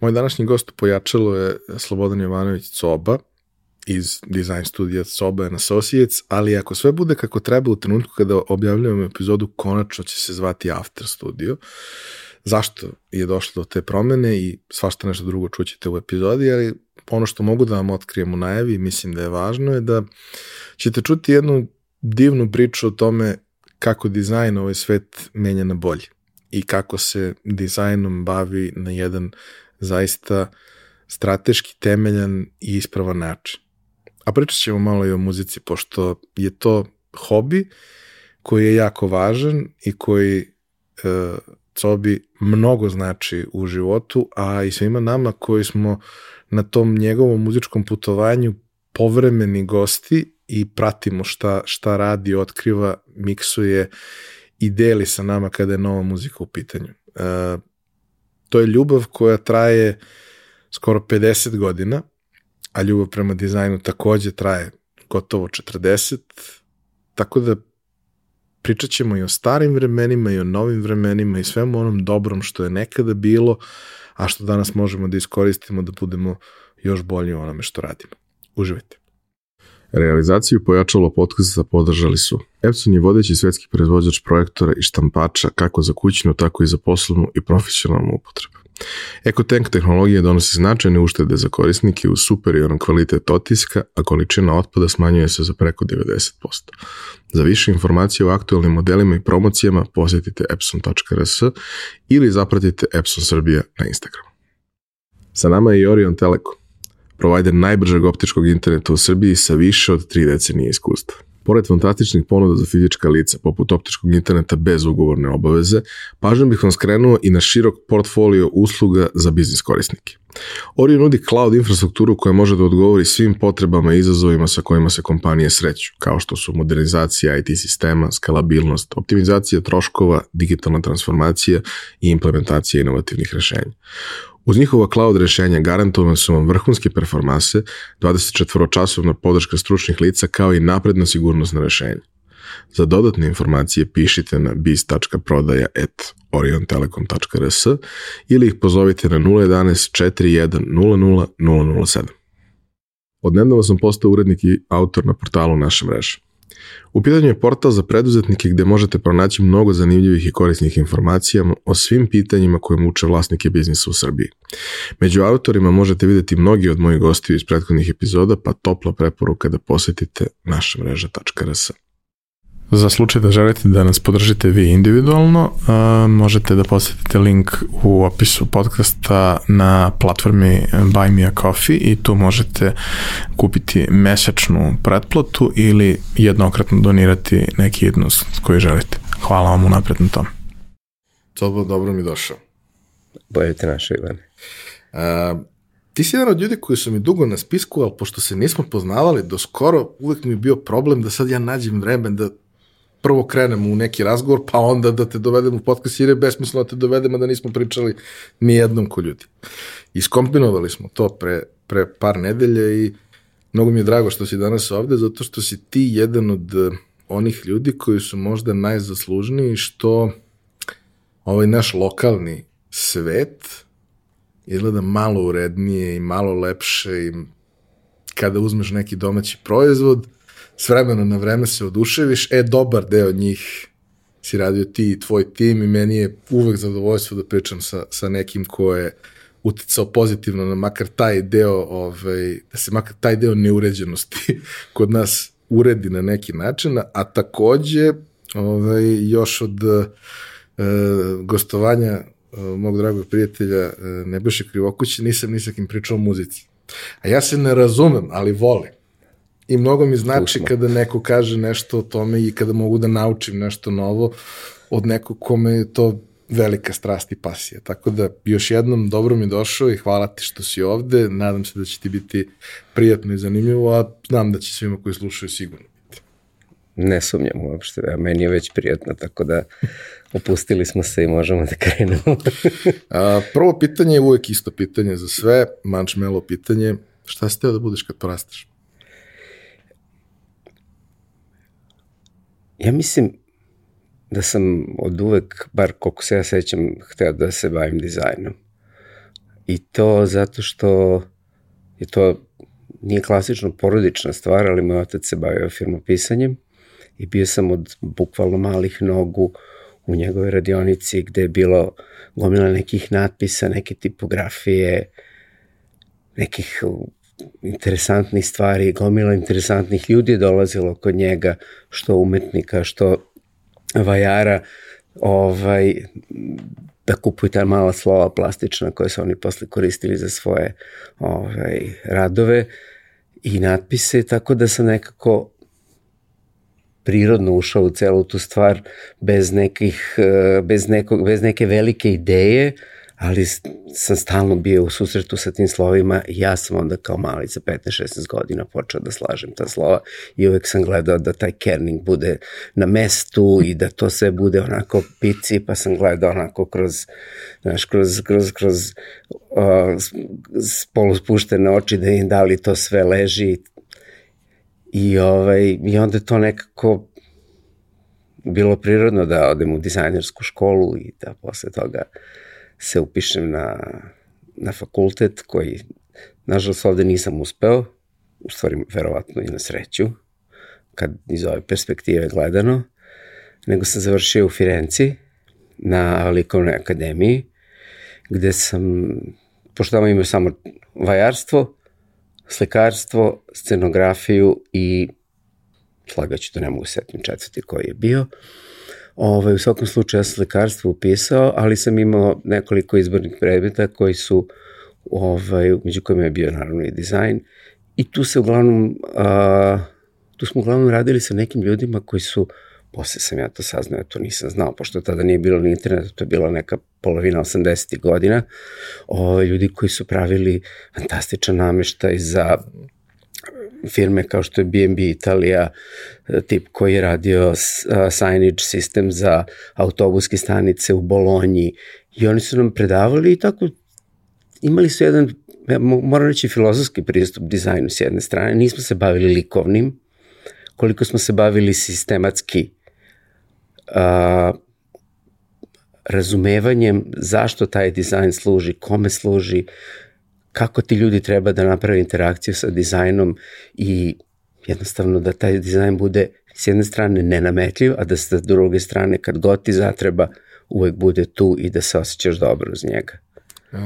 Moj današnji gost pojačalo je Slobodan Jovanović Coba iz design studija Soba and Associates, ali ako sve bude kako treba u trenutku kada objavljujemo epizodu, konačno će se zvati After Studio. Zašto je došlo do te promene i svašta nešto drugo čućete u epizodi, ali ono što mogu da vam otkrijem u najavi, mislim da je važno, je da ćete čuti jednu divnu priču o tome kako dizajn ovaj svet menja na bolje i kako se dizajnom bavi na jedan zaista strateški temeljan i ispravan način. A pričat ćemo malo i o muzici, pošto je to hobi koji je jako važan i koji e, Cobi mnogo znači u životu, a i svima nama koji smo na tom njegovom muzičkom putovanju povremeni gosti i pratimo šta, šta radi, otkriva, miksuje i deli sa nama kada je nova muzika u pitanju. E, to je ljubav koja traje skoro 50 godina, a ljubav prema dizajnu takođe traje gotovo 40, tako da pričat ćemo i o starim vremenima i o novim vremenima i svemu onom dobrom što je nekada bilo, a što danas možemo da iskoristimo da budemo još bolji u onome što radimo. Uživajte. Realizaciju pojačalo podcasta podržali su Epson je vodeći svetski proizvođač projektora i štampača kako za kućnu, tako i za poslovnu i profesionalnu upotrebu. EcoTank tehnologija donosi značajne uštede za korisnike uz superioran kvalitet otiska, a količina otpada smanjuje se za preko 90%. Za više informacije o aktualnim modelima i promocijama posjetite epson.rs ili zapratite Epson Srbija na Instagramu. Sa nama je i Orion Telekom, provider najbržeg optičkog interneta u Srbiji sa više od 3 decenije iskustva. Pored fantastičnih ponuda za fizička lica, poput optičkog interneta bez ugovorne obaveze, pažnjom bih vam skrenuo i na širok portfolio usluga za biznis korisnike. Orion nudi cloud infrastrukturu koja može da odgovori svim potrebama i izazovima sa kojima se kompanije sreću, kao što su modernizacija IT sistema, skalabilnost, optimizacija troškova, digitalna transformacija i implementacija inovativnih rešenja. Uz njihova cloud rešenja garantovane su vam vrhunske performanse, 24-časovna podrška stručnih lica kao i napredna sigurnosna rešenja. Za dodatne informacije pišite na biz.prodaja.oriontelekom.rs ili ih pozovite na 011 41 00 007. Odnedavno sam postao urednik i autor na portalu naše mreže. U pitanju je portal za preduzetnike gde možete pronaći mnogo zanimljivih i korisnih informacija o svim pitanjima koje muče vlasnike biznisa u Srbiji. Među autorima možete videti mnogi od mojih gostiju iz prethodnih epizoda, pa topla preporuka da posetite naša mreža.rs. Za slučaj da želite da nas podržite vi individualno, uh, možete da posetite link u opisu podcasta na platformi Buy Me A Coffee i tu možete kupiti mesečnu pretplatu ili jednokratno donirati neki jednost koji želite. Hvala vam unapred na tom. Cobo, dobro mi došao. Bolje te našo, Ivane. Uh, ti si jedan od ljudi koji su mi dugo na spisku, ali pošto se nismo poznavali do skoro, uvek mi je bio problem da sad ja nađem vreme da prvo krenemo u neki razgovor, pa onda da te dovedemo u podcast, jer je besmisleno da te dovedemo da nismo pričali ni jednom ko ljudi. Iskombinovali smo to pre, pre par nedelja i mnogo mi je drago što si danas ovde, zato što si ti jedan od eh, onih ljudi koji su možda najzaslužniji što ovaj naš lokalni svet izgleda malo urednije i malo lepše i kada uzmeš neki domaći proizvod, s vremena na vreme se oduševiš, e, dobar deo njih si radio ti i tvoj tim i meni je uvek zadovoljstvo da pričam sa, sa nekim ko je uticao pozitivno na makar taj deo, ovaj, da se makar taj deo neuređenosti kod nas uredi na neki način, a takođe ovaj, još od e, gostovanja e, mog dragog prijatelja e, Nebojše Krivokuće nisam ni sa kim pričao o muzici. A ja se ne razumem, ali volim. I mnogo mi znači kada neko kaže nešto o tome i kada mogu da naučim nešto novo od nekog kome je to velika strast i pasija. Tako da još jednom dobro mi došao i hvala ti što si ovde. Nadam se da će ti biti prijatno i zanimljivo, a znam da će svima koji slušaju sigurno biti. Ne sumnjam uopšte, a meni je već prijatno, tako da opustili smo se i možemo da krenemo. a, prvo pitanje je uvek isto pitanje za sve, mančmelo pitanje, šta si teo da budeš kad porasteš? Ja mislim da sam od uvek, bar koliko se ja sećam, hteo da se bavim dizajnom. I to zato što je to nije klasično porodična stvar, ali moj otac se bavio firmopisanjem i bio sam od bukvalno malih nogu u njegovoj radionici gde je bilo gomila nekih natpisa, neke tipografije, nekih interesantnih stvari, gomila interesantnih ljudi je dolazilo kod njega, što umetnika, što vajara, ovaj, da kupuju ta mala slova plastična koje su oni posle koristili za svoje ovaj, radove i natpise, tako da sam nekako prirodno ušao u celu tu stvar bez nekih, eh, bez, nekog, bez neke velike ideje, ali sam stalno bio u susretu sa tim slovima i ja sam onda kao mali za 15-16 godina počeo da slažem ta slova i uvek sam gledao da taj kerning bude na mestu i da to sve bude onako pici, pa sam gledao onako kroz, znaš, kroz, kroz, kroz uh, poluspuštene oči da im da li to sve leži i, ovaj, i onda to nekako bilo prirodno da odem u dizajnersku školu i da posle toga uh, se upišem na, na fakultet koji, nažalost, ovde nisam uspeo, u stvari, verovatno i na sreću, kad iz ove perspektive gledano, nego sam završio u Firenci na likovnoj akademiji, gde sam, pošto tamo imao samo vajarstvo, slikarstvo, scenografiju i slagaću da ne mogu setim četvrti koji je bio, Ovaj, u svakom slučaju ja sam lekarstvo upisao, ali sam imao nekoliko izbornih predmeta koji su, ovaj, među kojima je bio naravno i dizajn. I tu se uglavnom, a, tu smo uglavnom radili sa nekim ljudima koji su, posle sam ja to saznao, to nisam znao, pošto tada nije bilo ni internet, to je bila neka polovina 80. godina, ovaj, ljudi koji su pravili fantastičan nameštaj za firme kao što je B&B Italija, tip koji je radio signage sistem za autobuske stanice u Bolonji i oni su nam predavali i tako imali su jedan, moram reći, filozofski pristup dizajnu s jedne strane. Nismo se bavili likovnim, koliko smo se bavili sistematski a, razumevanjem zašto taj dizajn služi, kome služi, kako ti ljudi treba da naprave interakciju sa dizajnom i jednostavno da taj dizajn bude s jedne strane nenametljiv, a da sa druge strane kad god ti zatreba uvek bude tu i da se osjećaš dobro uz njega. E,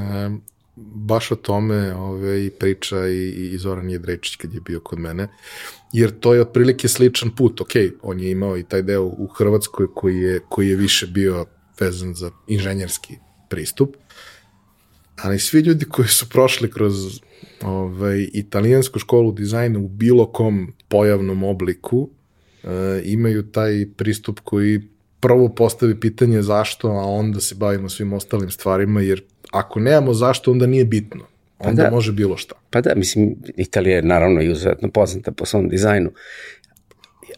baš o tome ove, i priča i, i Zoran Jedrečić kad je bio kod mene, jer to je otprilike sličan put. Ok, on je imao i taj deo u Hrvatskoj koji je, koji je više bio vezan za inženjerski pristup, ali svi ljudi koji su prošli kroz ovaj, italijansku školu dizajna u bilo kom pojavnom obliku uh, imaju taj pristup koji prvo postavi pitanje zašto, a onda se bavimo svim ostalim stvarima, jer ako nemamo zašto, onda nije bitno. Pa onda pa da, može bilo šta. Pa da, mislim, Italija je naravno izuzetno poznata po svom dizajnu,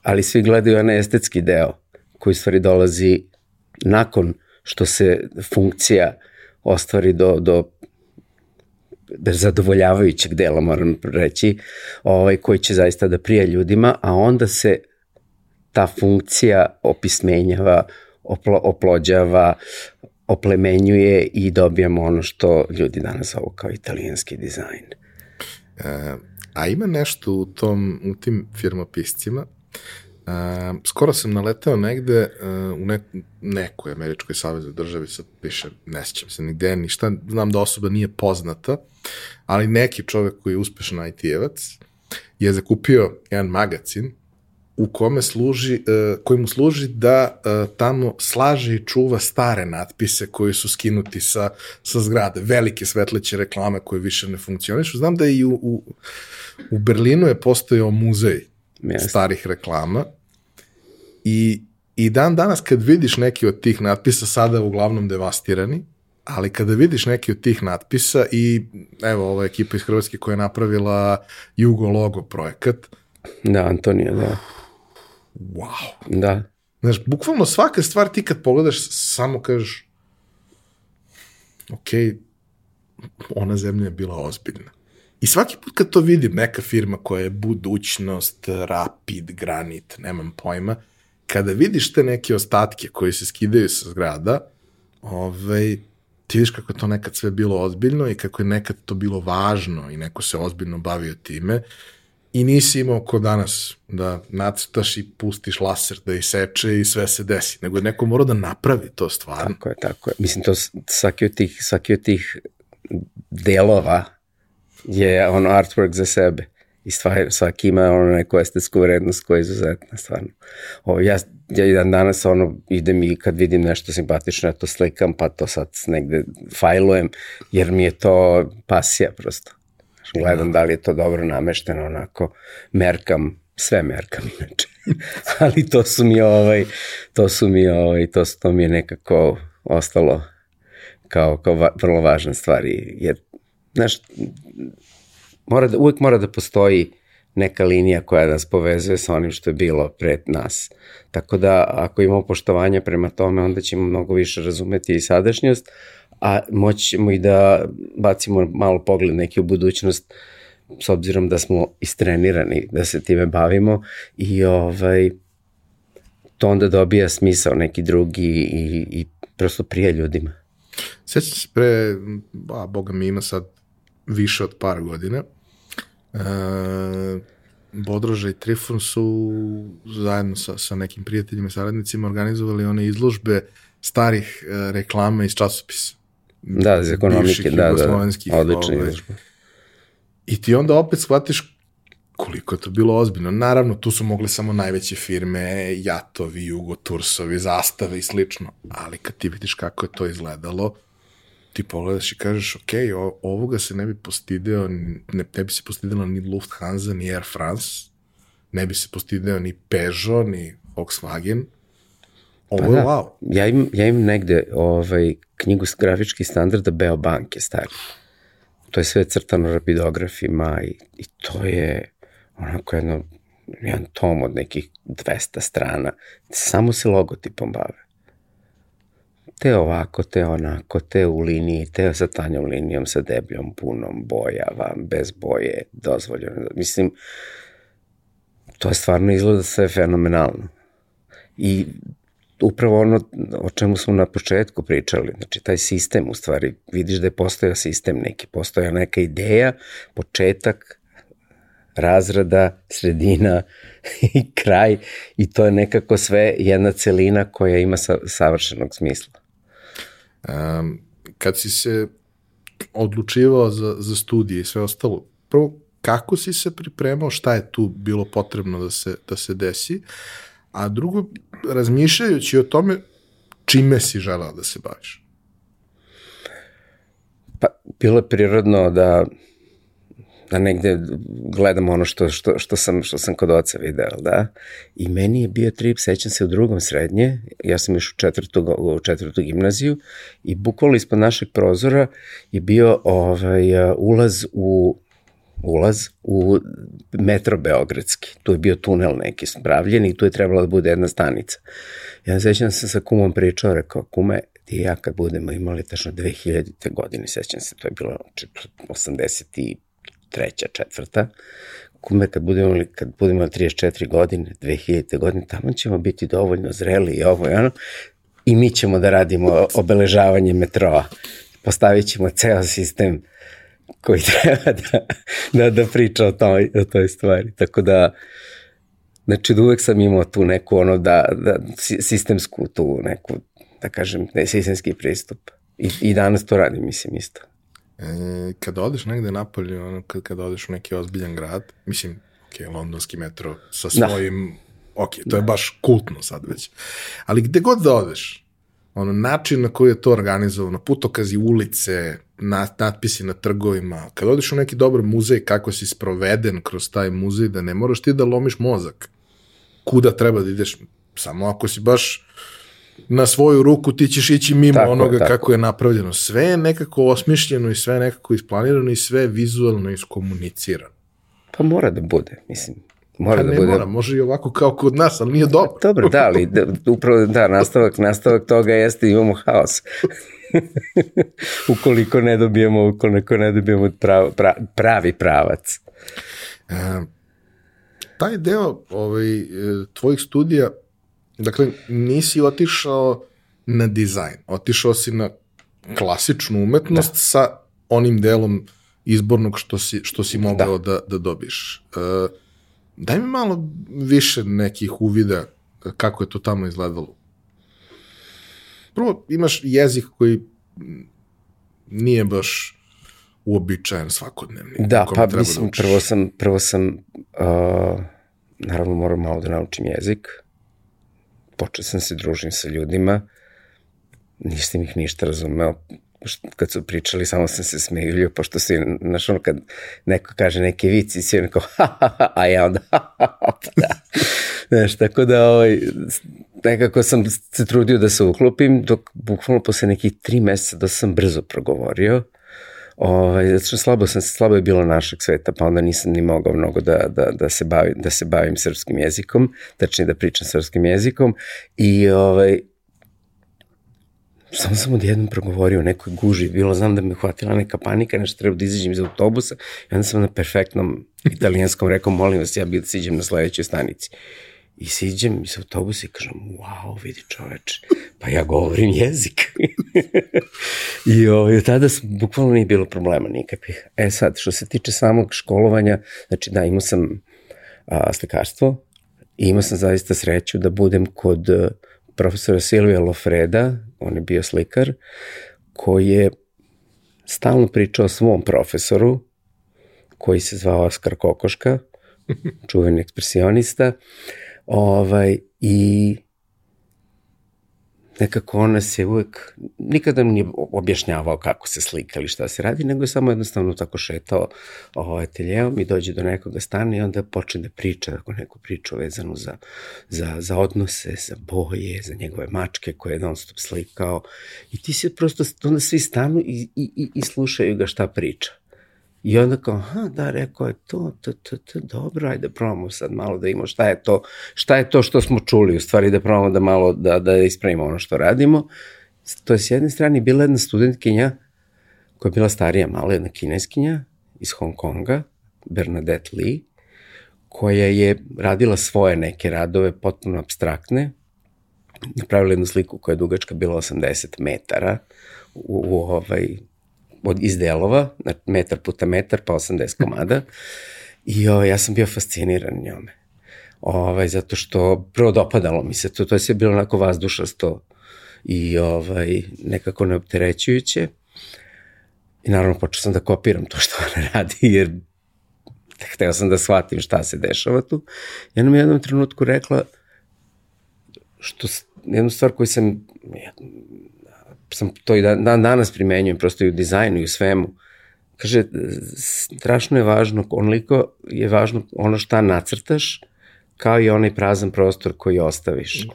ali svi gledaju onaj estetski deo koji stvari dolazi nakon što se funkcija ostvari do, do zadovoljavajućeg dela, moram reći, ovaj, koji će zaista da prija ljudima, a onda se ta funkcija opismenjava, oplo, oplođava, oplemenjuje i dobijamo ono što ljudi danas zovu kao italijanski dizajn. E, a ima nešto u, tom, u tim firmopiscima Skoro sam naletao negde uh, u ne, nekoj američkoj saveznoj državi, sad piše, ne sjećam se nigde ništa, znam da osoba nije poznata, ali neki čovek koji je uspešan IT-evac je zakupio jedan magazin u kome služi, uh, koji mu služi da uh, tamo slaže i čuva stare natpise koji su skinuti sa, sa zgrade, velike svetleće reklame koje više ne funkcionišu. Znam da i u, u, u Berlinu je postojao muzej Jeste. starih reklama i, i dan danas kad vidiš neki od tih natpisa, sada uglavnom devastirani, ali kada vidiš neki od tih natpisa i evo ova ekipa iz Hrvatske koja je napravila Jugo Logo projekat. Da, Antonija, da. Wow. Da. Znaš, bukvalno svaka stvar ti kad pogledaš samo kažeš ok, ona zemlja je bila ozbiljna. I svaki put kad to vidim, neka firma koja je budućnost, Rapid, Granit, nemam pojma, kada vidiš te neke ostatke koji se skidaju sa zgrada, ovaj, ti vidiš kako je to nekad sve bilo ozbiljno i kako je nekad to bilo važno i neko se ozbiljno bavio time i nisi imao ko danas da nacrtaš i pustiš laser da iseče i sve se desi, nego je neko morao da napravi to stvarno. Tako je, tako je. Mislim, to svaki od tih, svaki od tih delova je ono artwork za sebe i stvar, svaki ima ono neku estetsku vrednost koja je izuzetna, stvarno. O, ja, ja jedan danas ono, idem i kad vidim nešto simpatično, ja to slikam, pa to sad negde fajlujem, jer mi je to pasija prosto. Gledam da li je to dobro namešteno, onako, merkam, sve merkam inače. Ali to su mi ovaj, to su mi ovaj, to, to mi je nekako ostalo kao, kao va, vrlo važna stvar, jer, znaš, mora da, uvek mora da postoji neka linija koja nas povezuje sa onim što je bilo pred nas. Tako da ako imamo poštovanje prema tome, onda ćemo mnogo više razumeti i sadašnjost, a moći ćemo i da bacimo malo pogled neki u budućnost s obzirom da smo istrenirani da se time bavimo i ovaj, to onda dobija smisao neki drugi i, i prosto prije ljudima. Sjećam se pre, ba, boga mi ima sad više od par godina, e, Bodroža i Trifon su zajedno sa, sa nekim prijateljima i saradnicima organizovali one izložbe starih e, reklama iz časopisa. Da, iz ekonomike, da, da, da, odlična ovaj. izložba. I ti onda opet shvatiš koliko je to bilo ozbiljno. Naravno, tu su mogle samo najveće firme, jatovi, jugotursovi, zastave i slično, ali kad ti vidiš kako je to izgledalo, ti pogledaš i kažeš, ok, ovoga se ne bi postideo, ne, ne bi se postidela ni Lufthansa, ni Air France, ne bi se postideo ni Peugeot, ni Volkswagen. Ovo pa je da. wow. Ja im, ja im negde ovaj, knjigu grafičkih standarda Beobanke stari. To je sve crtano rapidografima i, i to je onako jedno, jedan tom od nekih 200 strana. Samo se logotipom bave te ovako, te onako, te u liniji, te sa tanjom linijom, sa debljom, punom, bojava, bez boje, dozvoljeno. Mislim, to je stvarno izgleda sve fenomenalno. I upravo ono o čemu smo na početku pričali, znači taj sistem u stvari, vidiš da je postojao sistem neki, postojao neka ideja, početak, razrada, sredina i kraj i to je nekako sve jedna celina koja ima sa, savršenog smisla. Um, kad si se odlučivao za, za studije i sve ostalo, prvo, kako si se pripremao, šta je tu bilo potrebno da se, da se desi, a drugo, razmišljajući o tome, čime si želao da se baviš? Pa, bilo je prirodno da da negde gledam ono što, što, što, sam, što sam kod oca video, da. I meni je bio trip, sećam se u drugom srednje, ja sam išao u četvrtu, u četvrtu gimnaziju i bukvalno ispod našeg prozora je bio ovaj, ulaz u ulaz u metro Beogradski. Tu je bio tunel neki spravljen i tu je trebalo da bude jedna stanica. Ja sećam se sa kumom pričao, rekao, kume, ti ja kad budemo imali tačno 2000. godine, sećam se, to je bilo 80 treća, četvrta, kume kad budemo, kad budemo 34 godine, 2000. godine, tamo ćemo biti dovoljno zreli i ovo i ono, i mi ćemo da radimo obeležavanje metroa. Postavit ćemo ceo sistem koji treba da, da, da priča o toj, o toj stvari. Tako da, znači da uvek sam imao tu neku ono da, da sistemsku tu neku, da kažem, ne, sistemski pristup. I, I danas to radim, mislim, isto. E, kada odeš negde napolje, ono, kad, kada odeš u neki ozbiljan grad, mislim, ok, londonski metro sa da. svojim, da. ok, to da. je baš kultno sad već, ali gde god da odeš, ono, način na koji je to organizovano, putokazi ulice, nat, natpisi na trgovima, kad odeš u neki dobar muzej, kako si sproveden kroz taj muzej, da ne moraš ti da lomiš mozak. Kuda treba da ideš, samo ako si baš na svoju ruku ti ćeš ići mimo tako, onoga tako. kako je napravljeno. Sve je nekako osmišljeno i sve je nekako isplanirano i sve je vizualno iskomunicirano. Pa mora da bude, mislim. Mora pa da ne bude. mora, može i ovako kao kod nas, ali nije dobro. Dobro, da, ali da, upravo da, nastavak, nastavak toga jeste imamo haos. ukoliko ne dobijemo, ukoliko ne dobijemo prav, prav, pravi pravac. E, taj deo ovaj, e, tvojih studija Dakle, nisi otišao na dizajn, otišao si na klasičnu umetnost da. sa onim delom izbornog što si, što si mogao da, da, da dobiš. Uh, daj mi malo više nekih uvida kako je to tamo izgledalo. Prvo, imaš jezik koji nije baš uobičajen svakodnevni. Da, pa da mislim, da prvo sam, prvo sam uh, naravno moram malo da naučim jezik. Počeo sam se družim sa ljudima. Nisam ih ništa razumeo. Kad su pričali, samo sam se smejuljio, pošto si, znaš, ono, kad neko kaže neke vici, si ono kao, ha, ha, ha, a ja onda, ha, ha, ha, da. Znaš, tako da, ovaj, nekako sam se trudio da se uklopim, dok bukvalno posle nekih tri meseca da sam brzo progovorio. Ovaj, zato što slabo, sam, slabo je bilo našeg sveta, pa onda nisam ni mogao mnogo da, da, da, se, bavim, da se bavim srpskim jezikom, tačnije da pričam srpskim jezikom i ovaj, samo sam odjednom progovorio o nekoj guži, bilo znam da me hvatila neka panika, nešto treba da izađem iz autobusa i onda sam na perfektnom italijanskom rekao, molim vas, ja bih da siđem na sledećoj stanici. I siđem iz autobusa i kažem, wow, vidi čoveč, pa ja govorim jezik. I ovaj, tada bukvalno nije bilo problema nikakvih. E sad, što se tiče samog školovanja, znači da, imao sam a, slikarstvo i imao sam zaista sreću da budem kod a, profesora Silvija Lofreda, on je bio slikar, koji je stalno pričao o svom profesoru, koji se zvao Oskar Kokoška, čuveni ekspresionista, Ovaj, I nekako ona se uvek, nikada mi nije objašnjavao kako se slika ili šta se radi, nego je samo jednostavno tako šetao ovaj, ateljeom i dođe do nekoga stana i onda počne da priča, tako neku priču vezanu za, za, za odnose, za boje, za njegove mačke koje je non stop slikao i ti se prosto, onda svi stanu i, i, i slušaju ga šta priča. I onda kao, aha, da, rekao je to, to, to, to, dobro, ajde probamo sad malo da imamo šta je to, šta je to što smo čuli, u stvari da probamo da malo, da, da ispravimo ono što radimo. To je s jedne strane bila jedna studentkinja koja je bila starija, malo jedna kineskinja iz Hong Konga, Bernadette Lee, koja je radila svoje neke radove, potpuno abstraktne, napravila jednu sliku koja je dugačka bila 80 metara u, u ovaj, od, iz delova, metar puta metar, pa 80 komada. I o, ja sam bio fasciniran njome. Ovaj, zato što prvo dopadalo mi se to, to je sve bilo onako vazdušasto i ovaj, nekako neopterećujuće. I naravno počeo sam da kopiram to što ona radi, jer hteo sam da shvatim šta se dešava tu. I ona mi u jednom trenutku rekla što jednu stvar koju sam sam to i dan, dan danas primenjujem, prosto i u dizajnu i u svemu. Kaže, strašno je važno, onoliko je važno ono šta nacrtaš, kao i onaj prazan prostor koji ostaviš.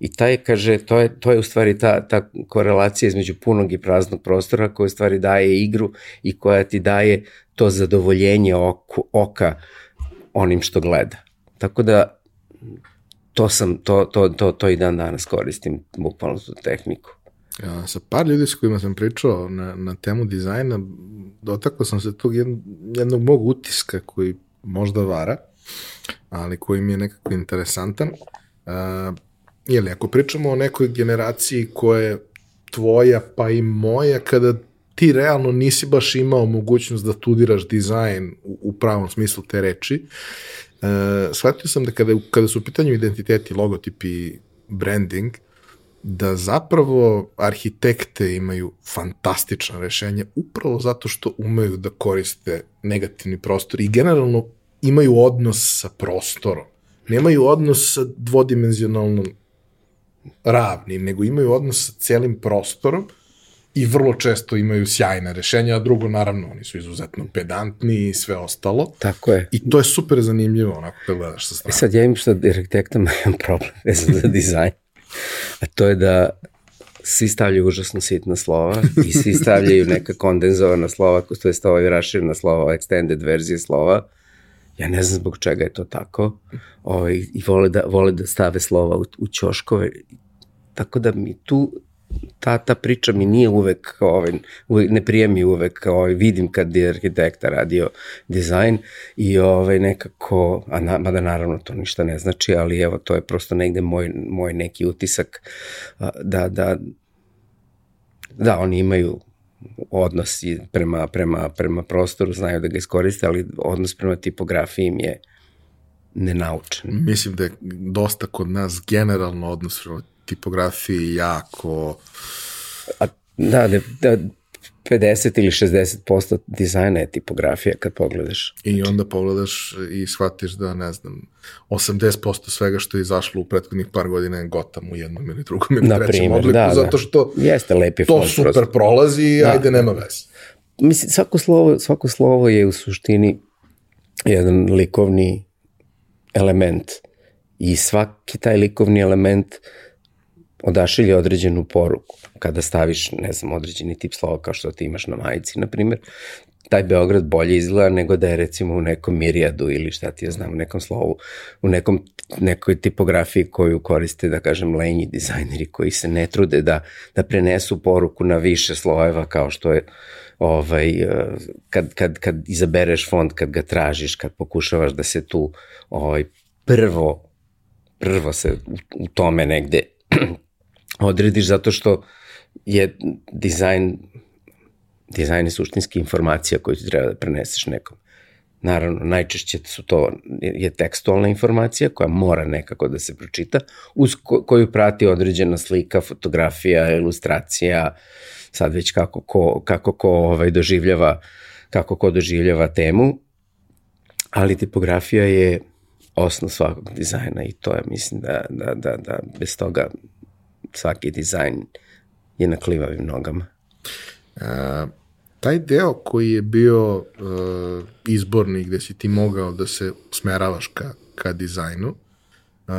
I taj, kaže, to je, to je u stvari ta, ta korelacija između punog i praznog prostora koja u stvari daje igru i koja ti daje to zadovoljenje oku, oka onim što gleda. Tako da to sam, to, to, to, to i dan danas koristim, bukvalno tu tehniku. Ja, sa par ljudi s kojima sam pričao na, na temu dizajna, dotakao sam se tog jednog, jednog mog utiska koji možda vara, ali koji mi je nekako interesantan. Uh, jeli, ako pričamo o nekoj generaciji koja je tvoja pa i moja, kada ti realno nisi baš imao mogućnost da studiraš dizajn u, u pravom smislu te reči, uh, shvatio sam da kada, kada su u pitanju identiteti, logotipi, branding, da zapravo arhitekte imaju fantastična rešenja upravo zato što umeju da koriste negativni prostor i generalno imaju odnos sa prostorom. Nemaju odnos sa dvodimenzionalnom ravnim, nego imaju odnos sa celim prostorom i vrlo često imaju sjajna rešenja, a drugo, naravno, oni su izuzetno pedantni i sve ostalo. Tako je. I to je super zanimljivo, onako, kad gledaš sa strane. E sad, ja imam što arhitektom imam problem vezan za dizajn a to je da svi stavljaju užasno sitna slova i svi stavljaju neka kondenzovana slova, to je ovaj raširna slova, extended verzije slova. Ja ne znam zbog čega je to tako. Ovaj, I vole da, vole da stave slova u, u ćoškove. Tako da mi tu ta, ta priča mi nije uvek, ovaj, uvek ne prijemi uvek, ovaj, vidim kad je arhitekta radio dizajn i ovaj, nekako, a na, mada naravno to ništa ne znači, ali evo to je prosto negde moj, moj neki utisak da, da Da, oni imaju odnos prema, prema, prema prostoru, znaju da ga iskoriste, ali odnos prema tipografiji im je nenaučen. Mislim da je dosta kod nas generalno odnos prema tipografiji jako... A, da, da, da, 50 ili 60% dizajna je tipografija kad pogledaš. I onda pogledaš i shvatiš da, ne znam, 80% svega što je izašlo u prethodnih par godina je Gotham u jednom ili drugom ili Na trećem primer, obliku, da, zato što da. Jeste lepi to super prosto. prolazi i da. ajde, nema veze. Mislim, svako slovo, svako slovo je u suštini jedan likovni element i svaki taj likovni element odašilje određenu poruku. Kada staviš, ne znam, određeni tip slova kao što ti imaš na majici, na primjer, taj Beograd bolje izgleda nego da je recimo u nekom mirijadu ili šta ti ja znam, u nekom slovu, u nekom, nekoj tipografiji koju koriste, da kažem, lenji dizajneri koji se ne trude da, da prenesu poruku na više slojeva kao što je ovaj, kad, kad, kad izabereš font, kad ga tražiš, kad pokušavaš da se tu ovaj, prvo prvo se u, u tome negde odrediš zato što je dizajn dizajn je suštinski informacija koju ti treba da preneseš nekom. Naravno, najčešće su to, je tekstualna informacija koja mora nekako da se pročita, uz ko, koju prati određena slika, fotografija, ilustracija, sad već kako ko, kako ko ovaj, doživljava, kako ko doživljava temu, ali tipografija je osnov svakog dizajna i to je, mislim, da, da, da, da bez toga svaki dizajn je na klivavim nogama. A, taj deo koji je bio uh, izborni gde si ti mogao da se smeravaš ka, ka dizajnu, uh,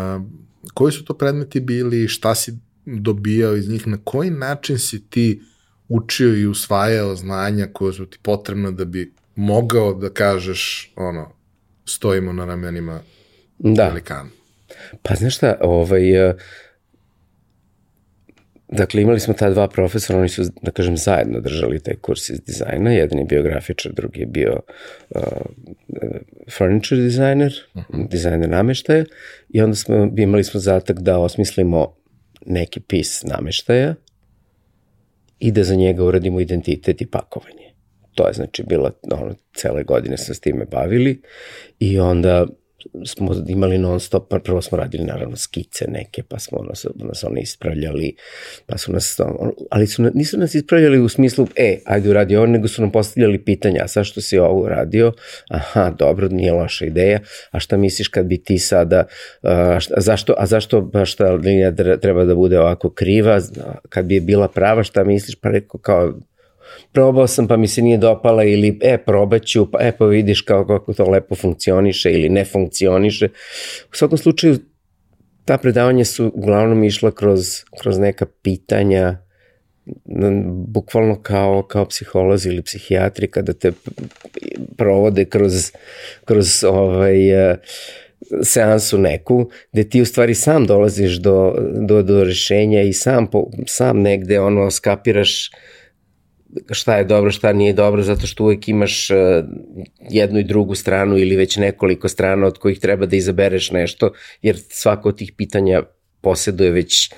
koji su to predmeti bili, šta si dobijao iz njih, na koji način si ti učio i usvajao znanja koje su ti potrebna da bi mogao da kažeš ono, stojimo na ramenima da. velikana. Pa znaš šta, ovaj, uh, Dakle, imali smo ta dva profesora, oni su, da kažem, zajedno držali taj kurs iz dizajna. Jedan je bio grafičar, drugi je bio uh, furniture designer, uh mhm. -huh. dizajner nameštaja. I onda smo, imali smo zatak da osmislimo neki pis nameštaja i da za njega uradimo identitet i pakovanje. To je znači bilo, ono, cele godine smo s time bavili i onda smo imali non stop, pa prvo smo radili naravno skice neke, pa smo nas, nas one ispravljali, pa su nas, ali su, nisu nas ispravljali u smislu, e, ajde uradi ovo, nego su nam postavljali pitanja, a sad što si ovo uradio, aha, dobro, nije loša ideja, a šta misliš kad bi ti sada, a, šta, zašto, a zašto baš ta linija treba da bude ovako kriva, kad bi je bila prava, šta misliš, pa rekao kao, probao sam pa mi se nije dopala ili e probaću pa e pa vidiš kao kako to lepo funkcioniše ili ne funkcioniše. U svakom slučaju ta predavanja su uglavnom išla kroz, kroz neka pitanja bukvalno kao, kao psiholozi ili psihijatri kada te provode kroz, kroz ovaj, uh, seansu neku, gde ti u stvari sam dolaziš do, do, do rešenja i sam, po, sam negde ono skapiraš šta je dobro, šta nije dobro, zato što uvek imaš uh, jednu i drugu stranu ili već nekoliko strana od kojih treba da izabereš nešto, jer svako od tih pitanja posjeduje već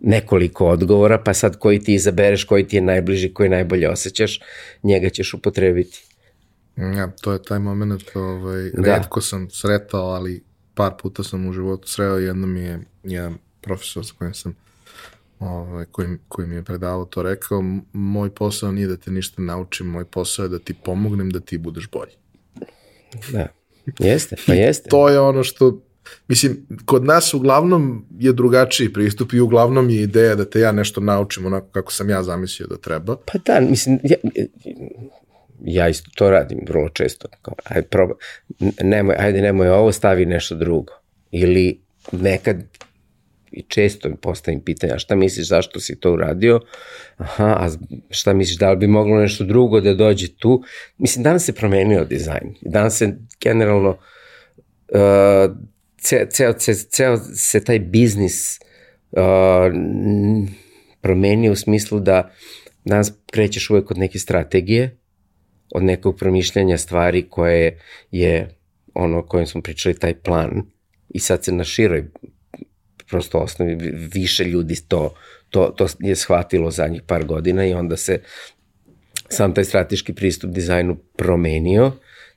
nekoliko odgovora, pa sad koji ti izabereš, koji ti je najbliži, koji najbolje osjećaš, njega ćeš upotrebiti. Ja, to je taj moment, ovaj, da. redko sam sretao, ali par puta sam u životu sreo, jednom je jedan profesor sa kojim sam ovaj, koji, koji mi je predavao to rekao, moj posao nije da te ništa naučim, moj posao je da ti pomognem da ti budeš bolji. Da, jeste, pa jeste. to je ono što, mislim, kod nas uglavnom je drugačiji pristup i uglavnom je ideja da te ja nešto naučim onako kako sam ja zamislio da treba. Pa da, mislim, ja, ja isto to radim vrlo često. Kao, ajde, proba, nemoj, ajde, nemoj ovo, stavi nešto drugo. Ili nekad i često postavim pitanja šta misliš zašto si to uradio, aha, a šta misliš da li bi moglo nešto drugo da dođe tu. Mislim, danas se promenio dizajn. Danas se generalno uh, ceo, ceo, ceo, ceo se taj biznis uh, promenio u smislu da danas krećeš uvek od neke strategije, od nekog promišljanja stvari koje je ono o kojem smo pričali, taj plan, i sad se na široj prosto osnovi, više ljudi to, to, to je shvatilo zadnjih par godina i onda se sam taj strateški pristup dizajnu promenio,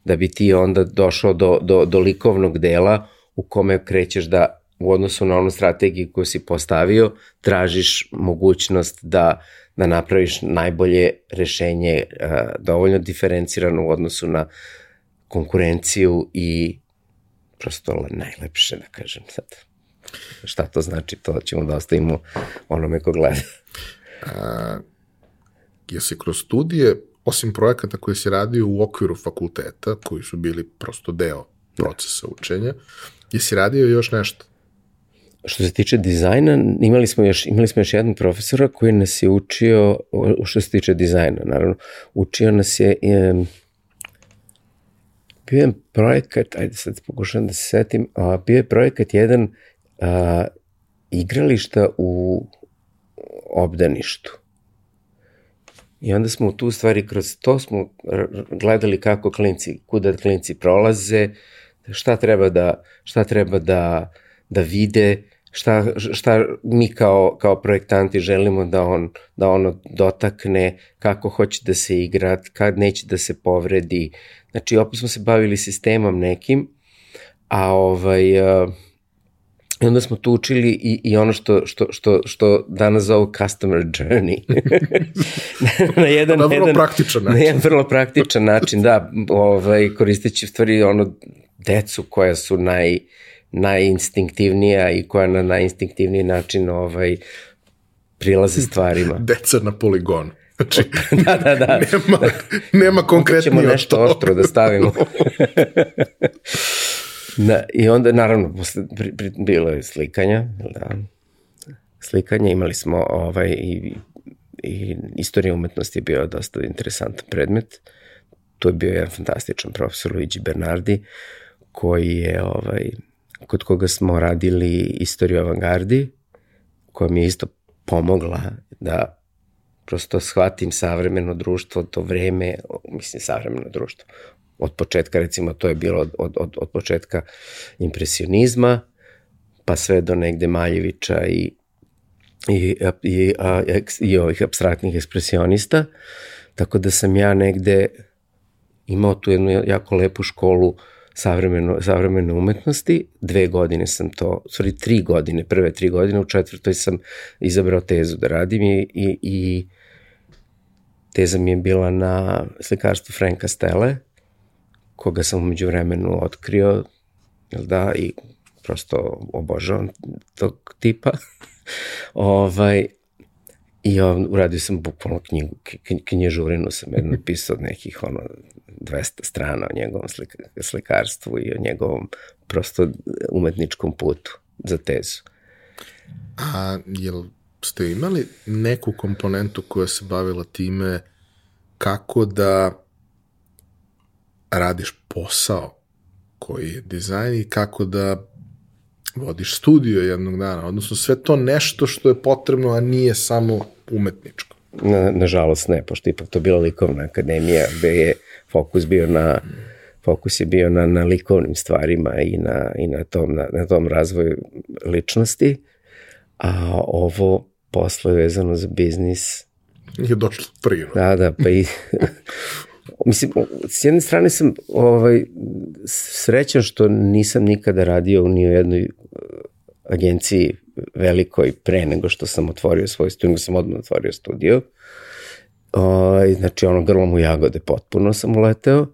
da bi ti onda došao do, do, do likovnog dela u kome krećeš da u odnosu na onu strategiju koju si postavio, tražiš mogućnost da, da napraviš najbolje rešenje, uh, dovoljno diferencirano u odnosu na konkurenciju i prosto najlepše, da kažem sad. Šta to znači, to ćemo da ostavimo onome ko gleda. A, jesi kroz studije, osim projekata koje si radio u okviru fakulteta, koji su bili prosto deo procesa učenja, jesi radio još nešto? Što se tiče dizajna, imali smo još, imali smo još jednog profesora koji nas je učio, što se tiče dizajna, naravno, učio nas je, um, bio je projekat, ajde sad pokušam da se setim, a, bio je projekat jedan a, igrališta u obdaništu. I onda smo tu stvari kroz to smo gledali kako klinci, kuda klinci prolaze, šta treba da, šta treba da, da vide, šta, šta mi kao, kao projektanti želimo da on, da ono dotakne, kako hoće da se igra, kad neće da se povredi. Znači, opet smo se bavili sistemom nekim, a ovaj, uh, I onda smo tu učili i, i ono što, što, što, što danas zovu customer journey. na jedan, na vrlo jedan, praktičan način. Na jedan vrlo praktičan način, da, ovaj, koristeći stvari ono, decu koja su naj, najinstinktivnija i koja na najinstinktivniji način ovaj, prilaze stvarima. Deca na poligonu. Znači, da, da, da. Nema, nema konkretnije ćemo nešto oštro da stavimo. Da, I onda, naravno, posle, pri, pri, bilo je slikanja, da, slikanje, imali smo ovaj, i, i istorija umetnosti je bio dosta interesantan predmet. Tu je bio jedan fantastičan profesor Luigi Bernardi, koji je ovaj, kod koga smo radili istoriju avangardi, koja mi je isto pomogla da prosto shvatim savremeno društvo, to vreme, mislim savremeno društvo, od početka, recimo, to je bilo od, od, od, početka impresionizma, pa sve do negde Maljevića i, i, i, a, i ovih abstraktnih ekspresionista, tako da sam ja negde imao tu jednu jako lepu školu savremeno, savremene umetnosti. Dve godine sam to, sorry, tri godine, prve tri godine, u četvrtoj sam izabrao tezu da radim i, i, i teza mi je bila na slikarstvu Franka Stele, koga sam umeđu vremenu otkrio, jel da, i prosto obožavam tog tipa. ovaj, I on, uradio sam bukvalno knjigu, knjižurinu sam jedno pisao od nekih ono 200 strana o njegovom slika, slikarstvu i o njegovom prosto umetničkom putu za tezu. A jel ste imali neku komponentu koja se bavila time kako da radiš posao koji je dizajn i kako da vodiš studio jednog dana, odnosno sve to nešto što je potrebno, a nije samo umetničko. Na, nažalost ne, pošto ipak to bila likovna akademija gde je fokus bio na fokus je bio na, na likovnim stvarima i na, i na, tom, na, na tom razvoju ličnosti, a ovo posle vezano za biznis je došlo prirodno. Da, da, pa i Mislim, s jedne strane sam ovaj, srećan što nisam nikada radio u u jednoj agenciji velikoj pre nego što sam otvorio svoj studio, sam odmah otvorio studio. O, znači, ono, grlom u jagode potpuno sam uleteo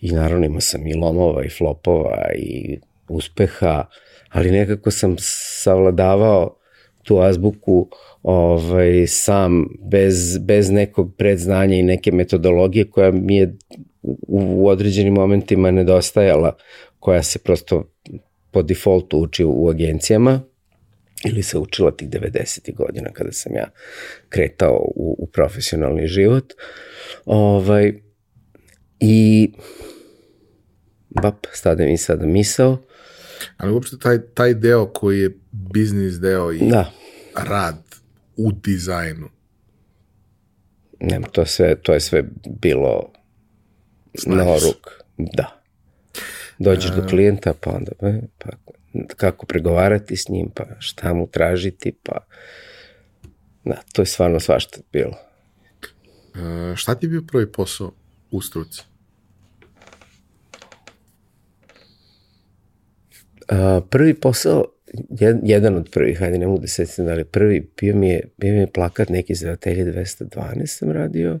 i naravno imao sam i lomova i flopova i uspeha, ali nekako sam savladavao tu azbuku ovaj, sam, bez, bez nekog predznanja i neke metodologije koja mi je u, u određenim momentima nedostajala, koja se prosto po defaultu uči u agencijama ili se učila tih 90. godina kada sam ja kretao u, u profesionalni život. Ovaj, I bap, stade mi sada misao. Ali uopšte taj, taj deo koji je biznis deo i da. rad u dizajnu. Nema, to, sve, to je sve bilo Znaš. na ruk. Da. Dođeš A... do klijenta, pa onda, e, pa kako pregovarati s njim, pa šta mu tražiti, pa da, to je stvarno svašta bilo. E, šta ti je bio prvi posao u struci? A, prvi posao, jedan od prvih, hajde ne mogu da setim da li prvi, bio mi je, bio mi je plakat neki za Atelje 212 sam radio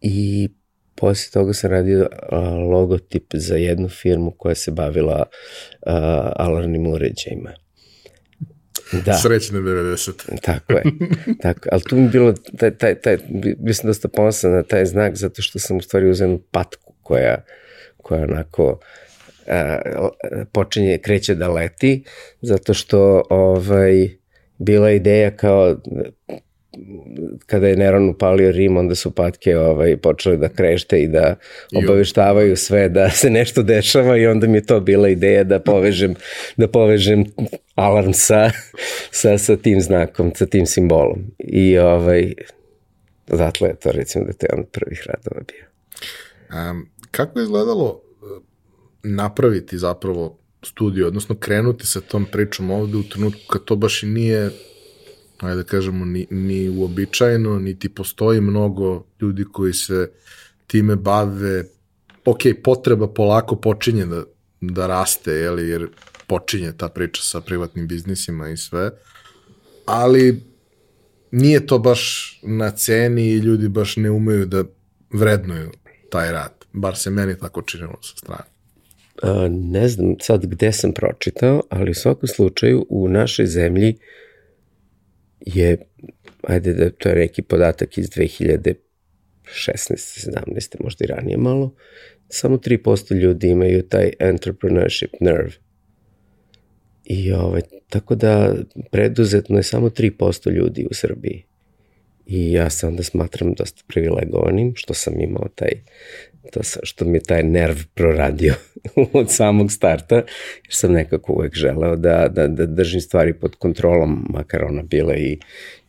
i posle toga sam radio a, logotip za jednu firmu koja se bavila a, alarmnim uređajima. Da. Srećne 90. Tako je. Tako, ali tu mi bilo, taj, taj, taj, bio sam dosta ponosan na taj znak zato što sam u stvari jednu patku koja, koja onako počinje, kreće da leti, zato što ovaj, bila ideja kao kada je Neron upalio Rim, onda su patke ovaj, počele da krešte i da obaveštavaju sve da se nešto dešava i onda mi je to bila ideja da povežem, da povežem alarm sa, sa, sa tim znakom, sa tim simbolom. I ovaj, odatle je to recimo da to je on prvih radova bio. Um, kako je izgledalo napraviti zapravo studiju, odnosno krenuti sa tom pričom ovde u trenutku kad to baš i nije ajde da kažemo, ni, ni uobičajeno, niti postoji mnogo ljudi koji se time bave. Ok, potreba polako počinje da, da raste, jeli, jer počinje ta priča sa privatnim biznisima i sve, ali nije to baš na ceni i ljudi baš ne umeju da vrednuju taj rad. Bar se meni tako činilo sa strane. A, ne znam sad gde sam pročitao, ali u svakom slučaju u našoj zemlji je, ajde da to je neki podatak iz 2016. 17. možda i ranije malo, samo 3% ljudi imaju taj entrepreneurship nerve. I ovaj, tako da preduzetno je samo 3% ljudi u Srbiji. I ja se onda smatram dosta privilegovanim što sam imao taj to što mi je taj nerv proradio od samog starta, jer sam nekako uvek želeo da, da, da držim stvari pod kontrolom, makar ona bila i,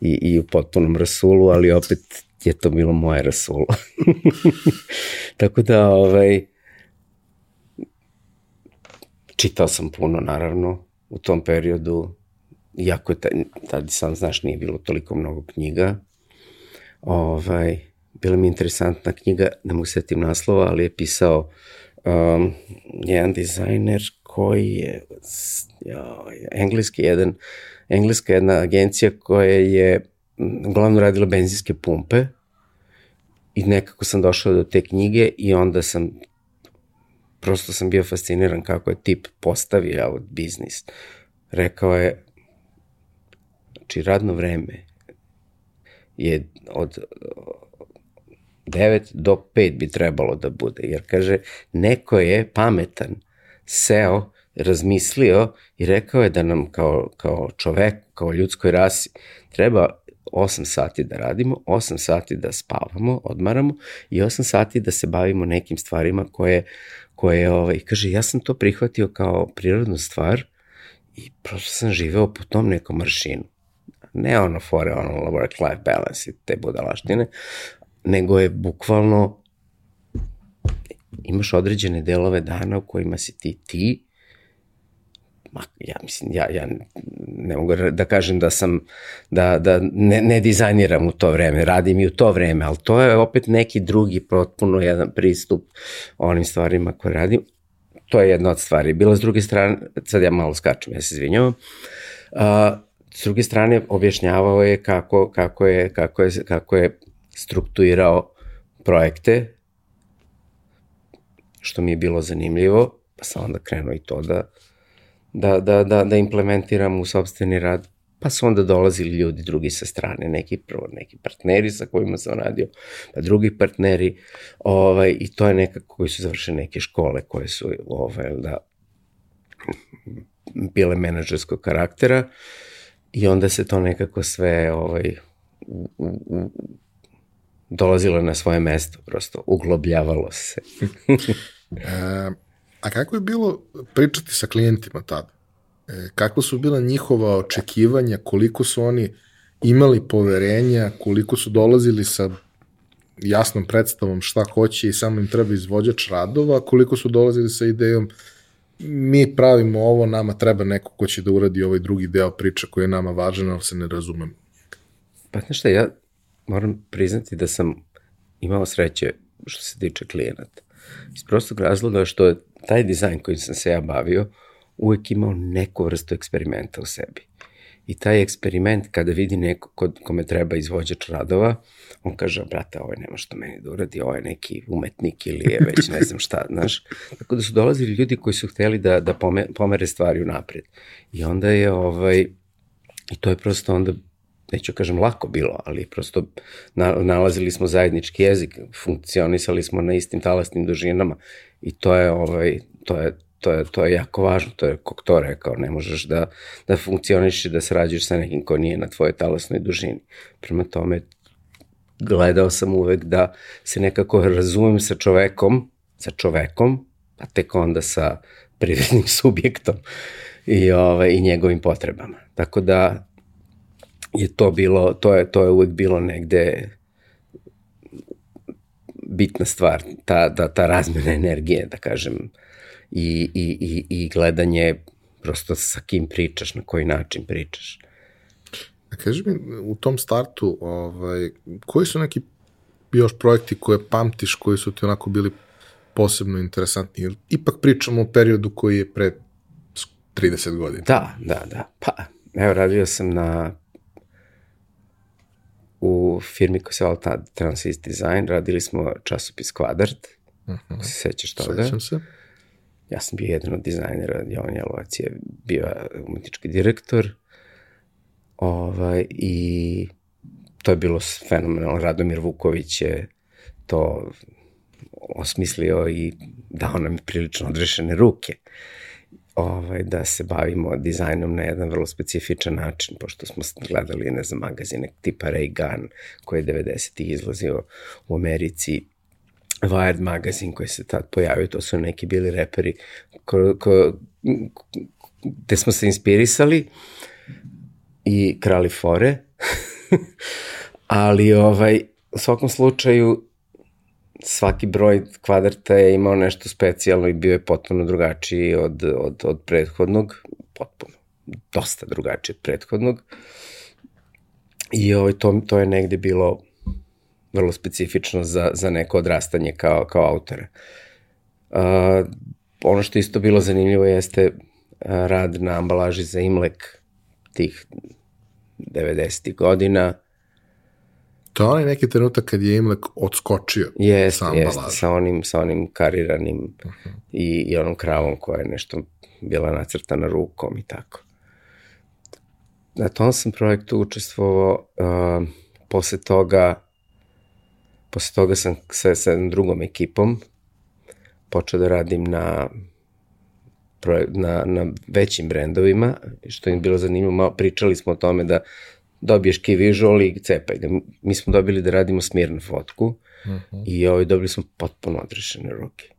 i, i u potpunom rasulu, ali opet je to bilo moje rasulo. Tako da, ovaj, čitao sam puno, naravno, u tom periodu, iako je, tada sam, znaš, nije bilo toliko mnogo knjiga, ovaj, bila mi interesantna knjiga, ne mogu setim naslova, ali je pisao um, jedan dizajner koji je ja, engleski jedan, engleska jedna agencija koja je uglavnom radila benzinske pumpe i nekako sam došao do te knjige i onda sam prosto sam bio fasciniran kako je tip postavio biznis. Rekao je, znači radno vreme je od 9 do 5 bi trebalo da bude, jer kaže, neko je pametan, seo, razmislio i rekao je da nam kao, kao čovek, kao ljudskoj rasi, treba 8 sati da radimo, 8 sati da spavamo, odmaramo i 8 sati da se bavimo nekim stvarima koje, koje ovaj, kaže, ja sam to prihvatio kao prirodnu stvar i prosto sam živeo po tom nekom maršinu. Ne ono fore, ono work-life balance i te budalaštine, nego je bukvalno imaš određene delove dana u kojima si ti ti, ma, ja mislim, ja, ja ne mogu da kažem da sam, da, da ne, ne dizajniram u to vreme, radim i u to vreme, ali to je opet neki drugi potpuno jedan pristup onim stvarima koje radim. To je jedna od stvari. Bila s druge strane, sad ja malo skačem, ja se izvinjavam, a, s druge strane objašnjavao je kako, kako, je, kako, je, kako je strukturirao projekte, što mi je bilo zanimljivo, pa sam onda krenuo i to da, da, da, da, da implementiram u sobstveni rad, pa su onda dolazili ljudi drugi sa strane, neki prvo neki partneri sa kojima sam radio, pa drugi partneri, ovaj, i to je nekako koji su završili neke škole koje su ovaj, da, bile menadžerskog karaktera i onda se to nekako sve ovaj, u, u, dolazilo na svoje mesto, prosto uglobljavalo se. e, a kako je bilo pričati sa klijentima tada? E, kako su bila njihova očekivanja, koliko su oni imali poverenja, koliko su dolazili sa jasnom predstavom šta hoće i samo im treba izvođač radova, koliko su dolazili sa idejom mi pravimo ovo, nama treba neko ko će da uradi ovaj drugi deo priče koji je nama važan, ali se ne razumem. Pa znaš šta, ja moram priznati da sam imao sreće što se tiče klijenata. Iz prostog razloga što je taj dizajn kojim sam se ja bavio uvek imao neku vrstu eksperimenta u sebi. I taj eksperiment kada vidi neko kod, kome treba izvođač radova, on kaže, brate, ovo je nema što meni da uradi, ovo je neki umetnik ili je već ne znam šta, znaš. Tako da su dolazili ljudi koji su hteli da, da pomere stvari u napred. I onda je, ovaj, i to je prosto onda neću kažem lako bilo, ali prosto nalazili smo zajednički jezik, funkcionisali smo na istim talasnim dužinama i to je, ovaj, to je, to je, to je jako važno, to je kog to rekao, ne možeš da, da funkcioniš i da srađuješ sa nekim ko nije na tvojoj talasnoj dužini. Prema tome, gledao sam uvek da se nekako razumem sa čovekom, sa čovekom, a tek onda sa prirodnim subjektom i, ovaj, i njegovim potrebama. Tako da je to bilo, to je, to je uvek bilo negde bitna stvar, ta, da, ta razmena energije, da kažem, i, i, i, i gledanje prosto sa kim pričaš, na koji način pričaš. A kaži mi, u tom startu, ovaj, koji su neki još projekti koje pamtiš, koji su ti onako bili posebno interesantni? Ipak pričamo o periodu koji je pre 30 godina. Da, da, da. Pa, evo, radio sam na u firmi koja se zvala Transist Design, radili smo časopis Kvadrat, uh. -huh. se sećaš toga? Sećam se. Ja sam bio jedan od dizajnera, Jovan Jelovac je bio umetnički direktor, ovaj, i to je bilo fenomenalno. Radomir Vuković je to osmislio i dao nam prilično odrešene ruke ovaj, da se bavimo dizajnom na jedan vrlo specifičan način, pošto smo gledali, ne znam, magazine tipa Ray Gun, koji je 90. izlazio u Americi, Wired magazin koji se tad pojavio, to su neki bili reperi ko, ko, gde smo se inspirisali i krali fore, ali ovaj, u svakom slučaju svaki broj kvadrata je imao nešto specijalno i bio je potpuno drugačiji od, od, od prethodnog, potpuno, dosta drugačiji od prethodnog. I ovaj, to, to je negde bilo vrlo specifično za, za neko odrastanje kao, kao autora. Uh, ono što isto bilo zanimljivo jeste rad na ambalaži za Imlek tih 90. godina, To je onaj neki trenutak kad je Imlek odskočio jest, sa ambalaža. Jeste, sa onim, sa onim kariranim uh -huh. i, i onom kravom koja je nešto bila nacrtana rukom i tako. Na tom sam projektu učestvovao, uh, posle toga posle toga sam sa, sa drugom ekipom počeo da radim na na, na većim brendovima, što im bilo zanimljivo, malo pričali smo o tome da dobiješ key visual i cepaj ga. Mi smo dobili da radimo smirnu fotku uh mhm. -huh. i ovaj, dobili smo potpuno odrešene ruke.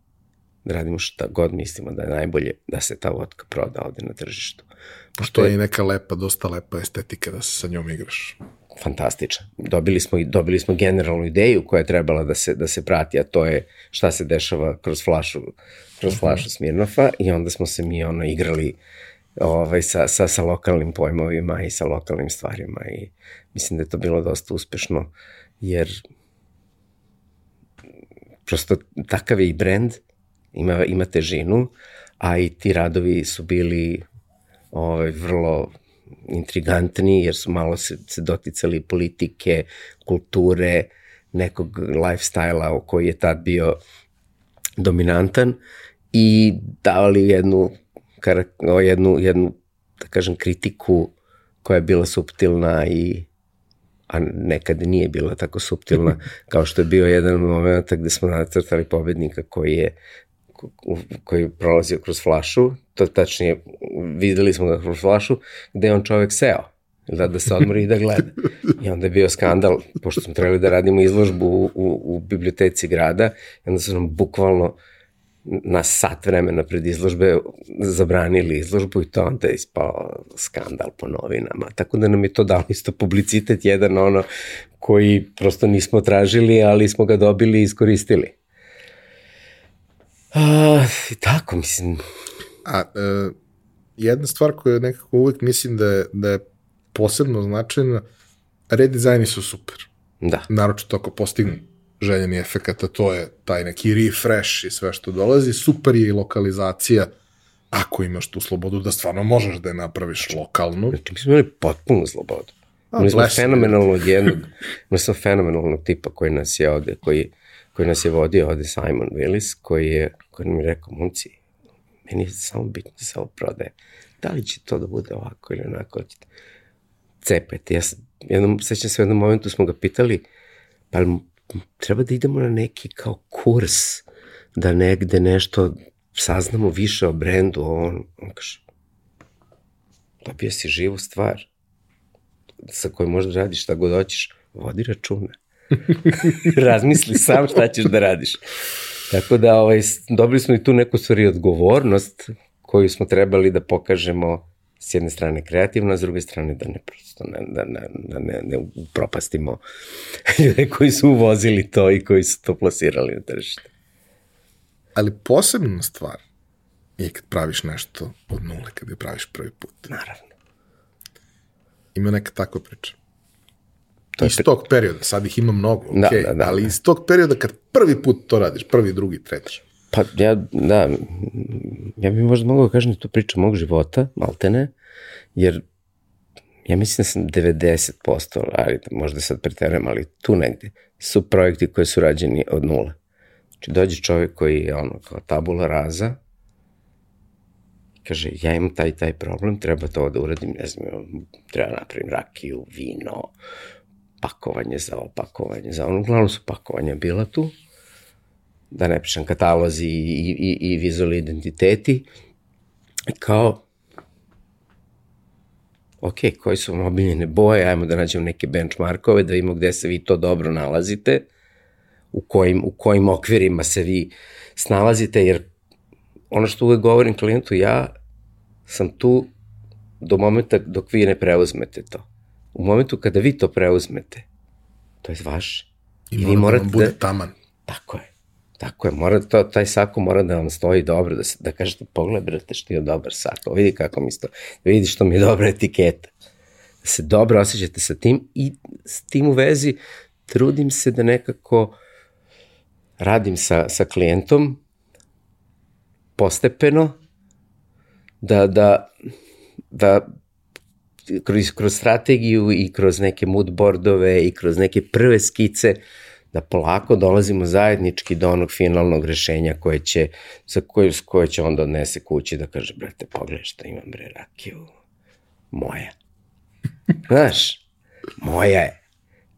Da radimo šta god mislimo da je najbolje da se ta vodka proda ovde na tržištu. Pošto je i neka lepa, dosta lepa estetika da se sa njom igraš. Fantastičan. Dobili smo, dobili smo generalnu ideju koja je trebala da se, da se prati, a to je šta se dešava kroz flašu, kroz uh mhm. -huh. flašu Smirnofa i onda smo se mi ono igrali ovaj, sa, sa, sa lokalnim pojmovima i sa lokalnim stvarima i mislim da je to bilo dosta uspešno jer prosto takav je i brend, ima, ima težinu, a i ti radovi su bili ovaj, vrlo intrigantni jer su malo se, se doticali politike, kulture, nekog lifestyle-a koji je tad bio dominantan i davali jednu o jednu, jednu, da kažem, kritiku koja je bila subtilna i a nekad nije bila tako subtilna, kao što je bio jedan moment gde smo nacrtali pobednika koji je koji je prolazio kroz flašu, to tačnije videli smo ga kroz flašu, gde je on čovek seo, da, da se odmori i da gleda. I onda je bio skandal, pošto smo trebali da radimo izložbu u, u, u biblioteci grada, i onda su nam bukvalno uh, na sat vremena pred izložbe zabranili izložbu i to onda je ispao skandal po novinama. Tako da nam je to dalo isto publicitet jedan ono koji prosto nismo tražili, ali smo ga dobili i iskoristili. A, tako, mislim, A e, jedna stvar koju nekako uvek mislim da je, da je posebno značajna, redizajni su super. Da. Naročito ako postignu željeni efekt, a to je taj neki refresh i sve što dolazi. Super je i lokalizacija ako imaš tu slobodu da stvarno možeš da je napraviš lokalno. Znači, mi smo imali potpunu slobodu. A, Mi smo fenomenalnog jednog, mi smo fenomenalnog tipa koji nas je ovde, koji, koji nas je vodio ovde Simon Willis, koji je, koji mi je rekao, momci, meni je samo bitno da se ovo prodaje. Da li će to da bude ovako ili onako? Cepajte. Ja sam, jednom, sećam se u jednom momentu smo ga pitali, pa treba da idemo na neki kao kurs, da negde nešto saznamo više o brendu, on, on kaže, dobija si živu stvar sa kojom možeš da radiš šta god hoćeš, vodi računa. Razmisli sam šta ćeš da radiš. Tako da ovaj, dobili smo i tu neku stvari odgovornost koju smo trebali da pokažemo s jedne strane kreativno, a s druge strane da ne prosto ne, da, ne, da ne, ne propastimo ljude koji su uvozili to i koji su to plasirali na tržište. Ali posebna stvar je kad praviš nešto od nule, kad je praviš prvi put. Naravno. Ima neka takva priča. To iz tog perioda, sad ih ima mnogo, Da, okay, da, da, ali da. iz tog perioda kad prvi put to radiš, prvi, drugi, treći. Pa ja, da, ja bih možda mogao da kažem da to priča mog života, maltene, jer ja mislim da sam 90%, ali možda sad preterujem, ali tu negde, su projekti koji su rađeni od nula. Znači dođe čovjek koji je ono kao tabula raza, kaže, ja imam taj taj problem, treba to da uradim, ne znam, treba napravim rakiju, vino, pakovanje za ovo, pakovanje za ono, uglavnom su pakovanja bila tu, da ne pišem katalozi i, i, i vizualni identiteti, kao, ok, koji su vam omiljene boje, ajmo da nađemo neke benchmarkove, da vidimo gde se vi to dobro nalazite, u kojim, u kojim okvirima se vi snalazite, jer ono što uvek govorim klijentu, ja sam tu do momenta dok vi ne preuzmete to. U momentu kada vi to preuzmete, to je vaše. I, I vi mora morate da bude da- taman. Tako je. Tako je, mora to, taj sako mora da vam stoji dobro, da, se, da kažete, pogledaj, brate, što je dobar sako, vidi kako mi sto, da vidi što mi je dobra etiketa. Da se dobro osjećate sa tim i s tim u vezi trudim se da nekako radim sa, sa klijentom postepeno, da, da, da kroz, kroz strategiju i kroz neke mood boardove i kroz neke prve skice da polako dolazimo zajednički do onog finalnog rešenja koje će, za koje, koje će onda odnese kući da kaže, brate, pogledaj šta imam bre rakiju. Moja. Znaš, moja je.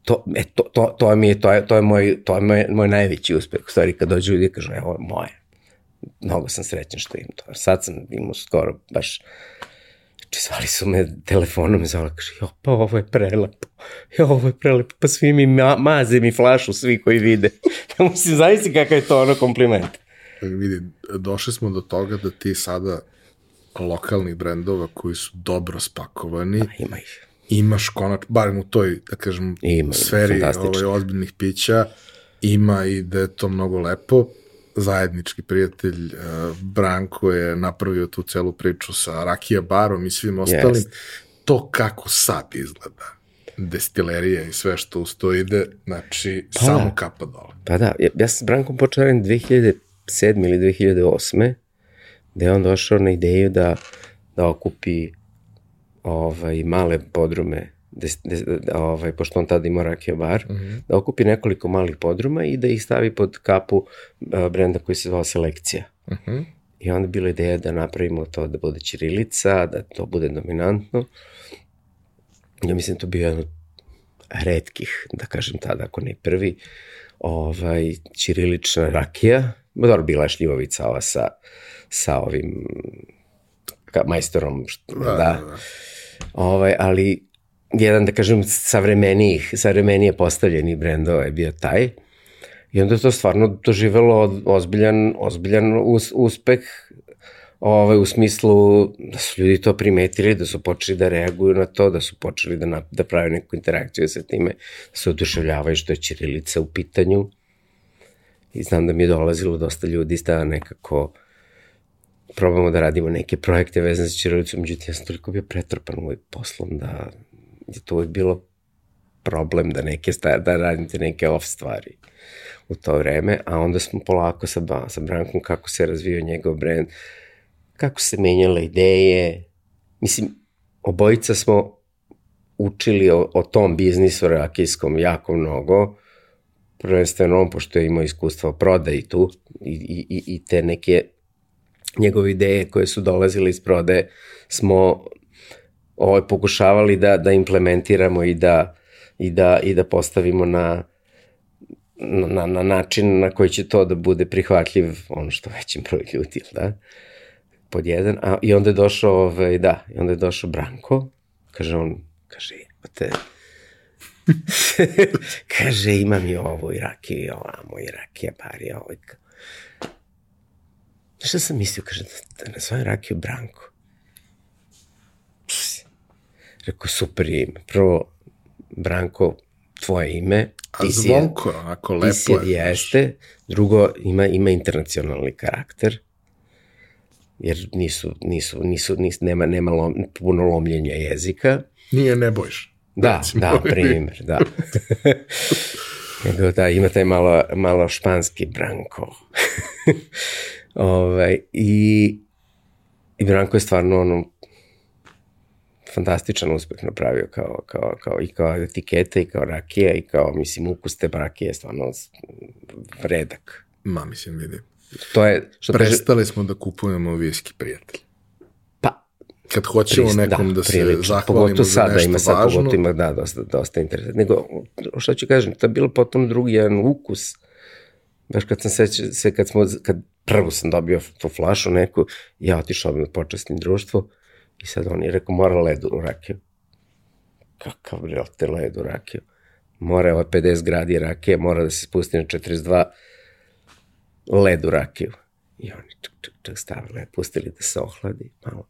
To, e, to, to, to, mi je, to, je, to je, moj, to je moj, moj najveći uspeh. U stvari, kad dođu ljudi kažu, evo, moja. Mnogo sam srećan što imam to. Sad sam imao skoro baš Znači, zvali su me telefonom i zvala, kaže, jo, pa ovo je prelepo, jo, ovo je prelepo, pa svi mi ma maze mi flašu, svi koji vide. Ja mislim, zavisi kakav je to ono kompliment. Vidi, došli smo do toga da ti sada lokalnih brendova koji su dobro spakovani, Ima ih. imaš konač, barem u toj, da kažem, Ima, sferi ovaj, ozbiljnih pića, ima i da je to mnogo lepo. Zajednički prijatelj uh, Branko je napravio tu celu priču sa Rakija barom i svim ostalim. Jest. To kako sad izgleda destilerija i sve što uz to ide, znači, samo da. kapa dole. Pa da, ja, ja sam s Brankom počeo radim 2007. ili 2008. da je on došao na ideju da, da okupi ovaj, male podrume, des, des, da, ovaj, pošto on tada imao rakija bar, mm -hmm. da okupi nekoliko malih podruma i da ih stavi pod kapu uh, brenda koji se zvao Selekcija. Uh -huh. I onda je bila ideja da napravimo to da bude Ćirilica, da to bude dominantno. Ja mislim da to bio jedan od redkih, da kažem tada, ako ne prvi, ovaj, Ćirilična rakija. Ma dobro, bila je šljivovica ova sa, sa ovim ka, majstorom, što, da, da, da. Ovaj, ali jedan, da kažem, savremenijih, savremenije postavljeni brendova je bio taj. I onda je to stvarno doživelo ozbiljan, ozbiljan us, uspeh ovaj, u smislu da su ljudi to primetili, da su počeli da reaguju na to, da su počeli da, na, da prave neku interakciju sa time, da se oduševljavaju što je Ćirilica u pitanju. I znam da mi je dolazilo dosta ljudi da nekako probamo da radimo neke projekte vezane za Čirilicu, međutim ja sam toliko bio pretrpan uvijek poslom da je to uvijek bilo problem da neke da radite neke off stvari u to vreme, a onda smo polako sa, sa Brankom kako se razvio njegov brand, kako se menjale ideje, mislim, obojica smo učili o, o tom biznisu rakijskom jako mnogo, prvenstveno on, pošto je imao iskustva o prodaji tu i, i, i te neke njegove ideje koje su dolazile iz prodaje smo ovaj, pokušavali da, da implementiramo i da, i da, i da postavimo na, na, na način na koji će to da bude prihvatljiv ono što većim broj ljudi, da? Pod jedan. A, I onda je došao, ovaj, da, i onda je došao Branko, kaže on, kaže, te, kaže, imam i ovo i rakiju i ovamo i rakija bar i ovo. Šta sam mislio, kaže, da, da nazovem rakiju Branko. Rekao, super ime. Prvo, Branko, tvoje ime. A zvonko, ako lepo ti si, je. Jeste. Drugo, ima, ima internacionalni karakter jer nisu, nisu, nisu, nisu nema, nema lom, puno lomljenja jezika. Nije ne bojiš. Da, recimo. da, primjer, da. Nego da, ima taj malo, malo španski branko. ovaj, i, I Branko je stvarno ono, fantastičan uspeh napravio kao, kao, kao, i kao etikete i kao rakija i kao, mislim, ukus te rakije je stvarno redak. Ma, mislim, vidim. To je, što Prestali kaže... smo da kupujemo viski prijatelji. Pa, kad hoćemo prist, nekom da, da se prilično. zahvalimo pogotovo za nešto ima sad, važno. Pogotovo ima, da, dosta, dosta interesantno. Nego, što ću kažem, to je bilo potom drugi jedan ukus. Baš kad sam se, se kad smo, kad prvo sam dobio tu flašu neku, ja otišao na počasnim društvo i sad on je rekao, mora ledu u rakiju. Kakav te led u rakiju? Mora ovo 50 gradi rakije, mora da se spusti na 42 led u rakiju. I oni čak, čak, čak stavili, pustili da se ohladi, malo.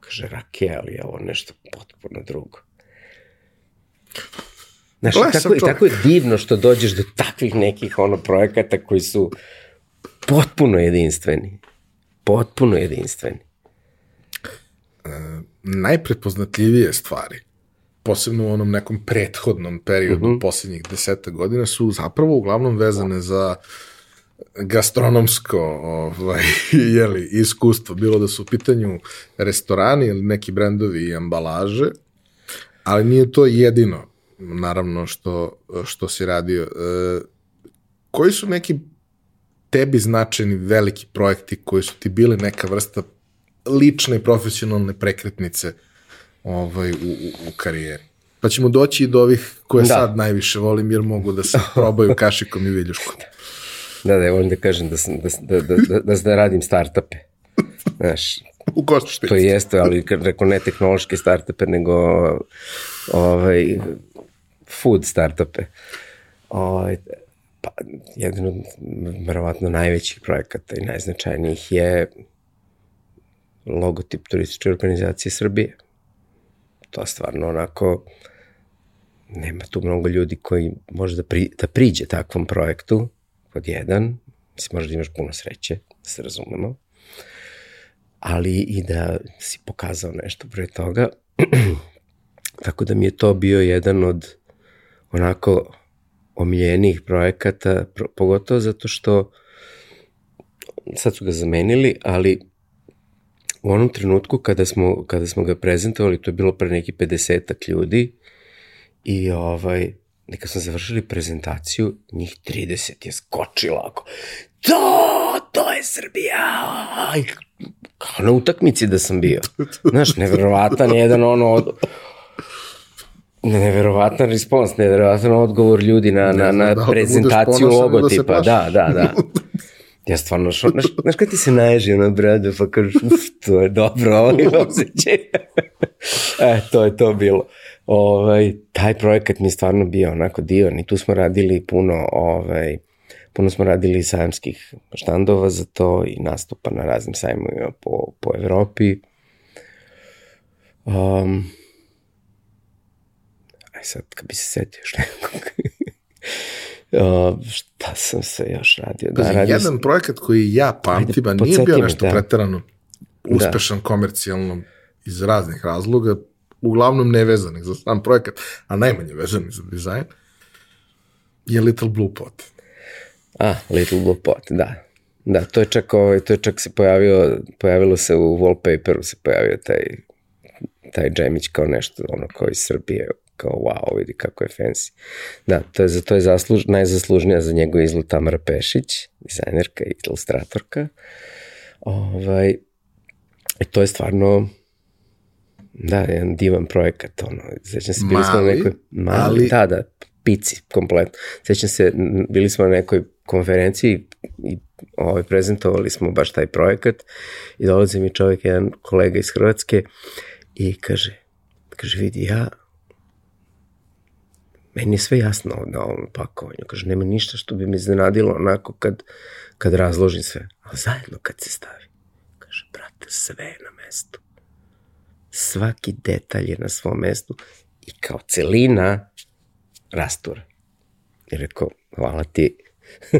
Kaže, rakija, ali je ovo nešto potpuno drugo. Znaš, tako, tako je divno što dođeš do takvih nekih ono projekata koji su potpuno jedinstveni. Potpuno jedinstveni. E, najprepoznatljivije stvari posebno u onom nekom prethodnom periodu, uh mhm. -huh. poslednjih deseta godina, su zapravo uglavnom vezane za gastronomsko ovaj, jeli, iskustvo, bilo da su u pitanju restorani ili neki brendovi i ambalaže, ali nije to jedino, naravno, što, što si radio. E, koji su neki tebi značajni veliki projekti koji su ti bili neka vrsta lične i profesionalne prekretnice ovaj, u, u, u karijeri. Pa ćemo doći i do ovih koje da. sad najviše volim, jer mogu da se probaju kašikom i viljuškom. Da, da, volim da kažem da, sam, da, da, da, da, da, da radim startupe. Znaš, u Kostišnici. To jeste, ali reko ne tehnološke startupe, nego ovaj, food startupe. Ovaj, pa, jedan od verovatno najvećih projekata i najznačajnijih je logotip turističke organizacije Srbije. To stvarno onako, nema tu mnogo ljudi koji može da, pri, da priđe takvom projektu, pod jedan, mislim, možda da imaš puno sreće, da se razumemo, ali i da si pokazao nešto pre toga. Tako da mi je to bio jedan od onako omiljenih projekata, pogotovo zato što sad su ga zamenili, ali u onom trenutku kada smo, kada smo ga prezentovali, to je bilo pre neki 50 ljudi i ovaj, neka smo završili prezentaciju, njih 30 je skočilo ako, to, to je Srbija, Aj, kao na utakmici da sam bio. Znaš, neverovatan jedan ono, od, neverovatan respons, neverovatan odgovor ljudi na, na, na da prezentaciju da logotipa. Da, da, da. Ja stvarno, šo, znaš, znaš kad ti se naježi na bradu, pa kažeš, uf, to je dobro, ovaj osjećaj. e, to je to bilo. Ovaj, taj projekat mi je stvarno bio onako divan i tu smo radili puno, ovaj, puno smo radili sajamskih štandova za to i nastupa na raznim sajmovima po, po Evropi. Um, aj sad, kad bi se setio što nekog. Uh, šta sam se još radio? Pazi, da, radio jedan projekat koji ja pamtim, a nije bio nešto da. preterano uspešan komercijalno iz raznih razloga, uglavnom nevezanih za sam projekat, a najmanje vezanih za dizajn, je Little Blue Pot. A, Little Blue Pot, da. Da, to je čak, ovaj, to je čak se pojavio, pojavilo se u wallpaperu, se pojavio taj, taj džemić kao nešto, ono, kao iz Srbije, kao wow, vidi kako je fancy. Da, to je, za to je zasluž, najzaslužnija za njegov izgled Tamara Pešić, dizajnerka i ilustratorka. Ovaj, i to je stvarno, da, jedan divan projekat, ono, sećam se, bili smo na Mali, nekoj, mali, ali- da, da, pici, kompletno. Sećam se, bili smo na nekoj konferenciji i ovaj, prezentovali smo baš taj projekat i dolazi mi čovjek, jedan kolega iz Hrvatske i kaže, kaže, vidi, ja meni je sve jasno na ovom pakovanju. Kaže, nema ništa što bi me iznenadilo onako kad, kad razložim sve. A zajedno kad se stavi. Kaže, brate, sve je na mestu. Svaki detalj je na svom mestu i kao celina rastura. I rekao, hvala ti.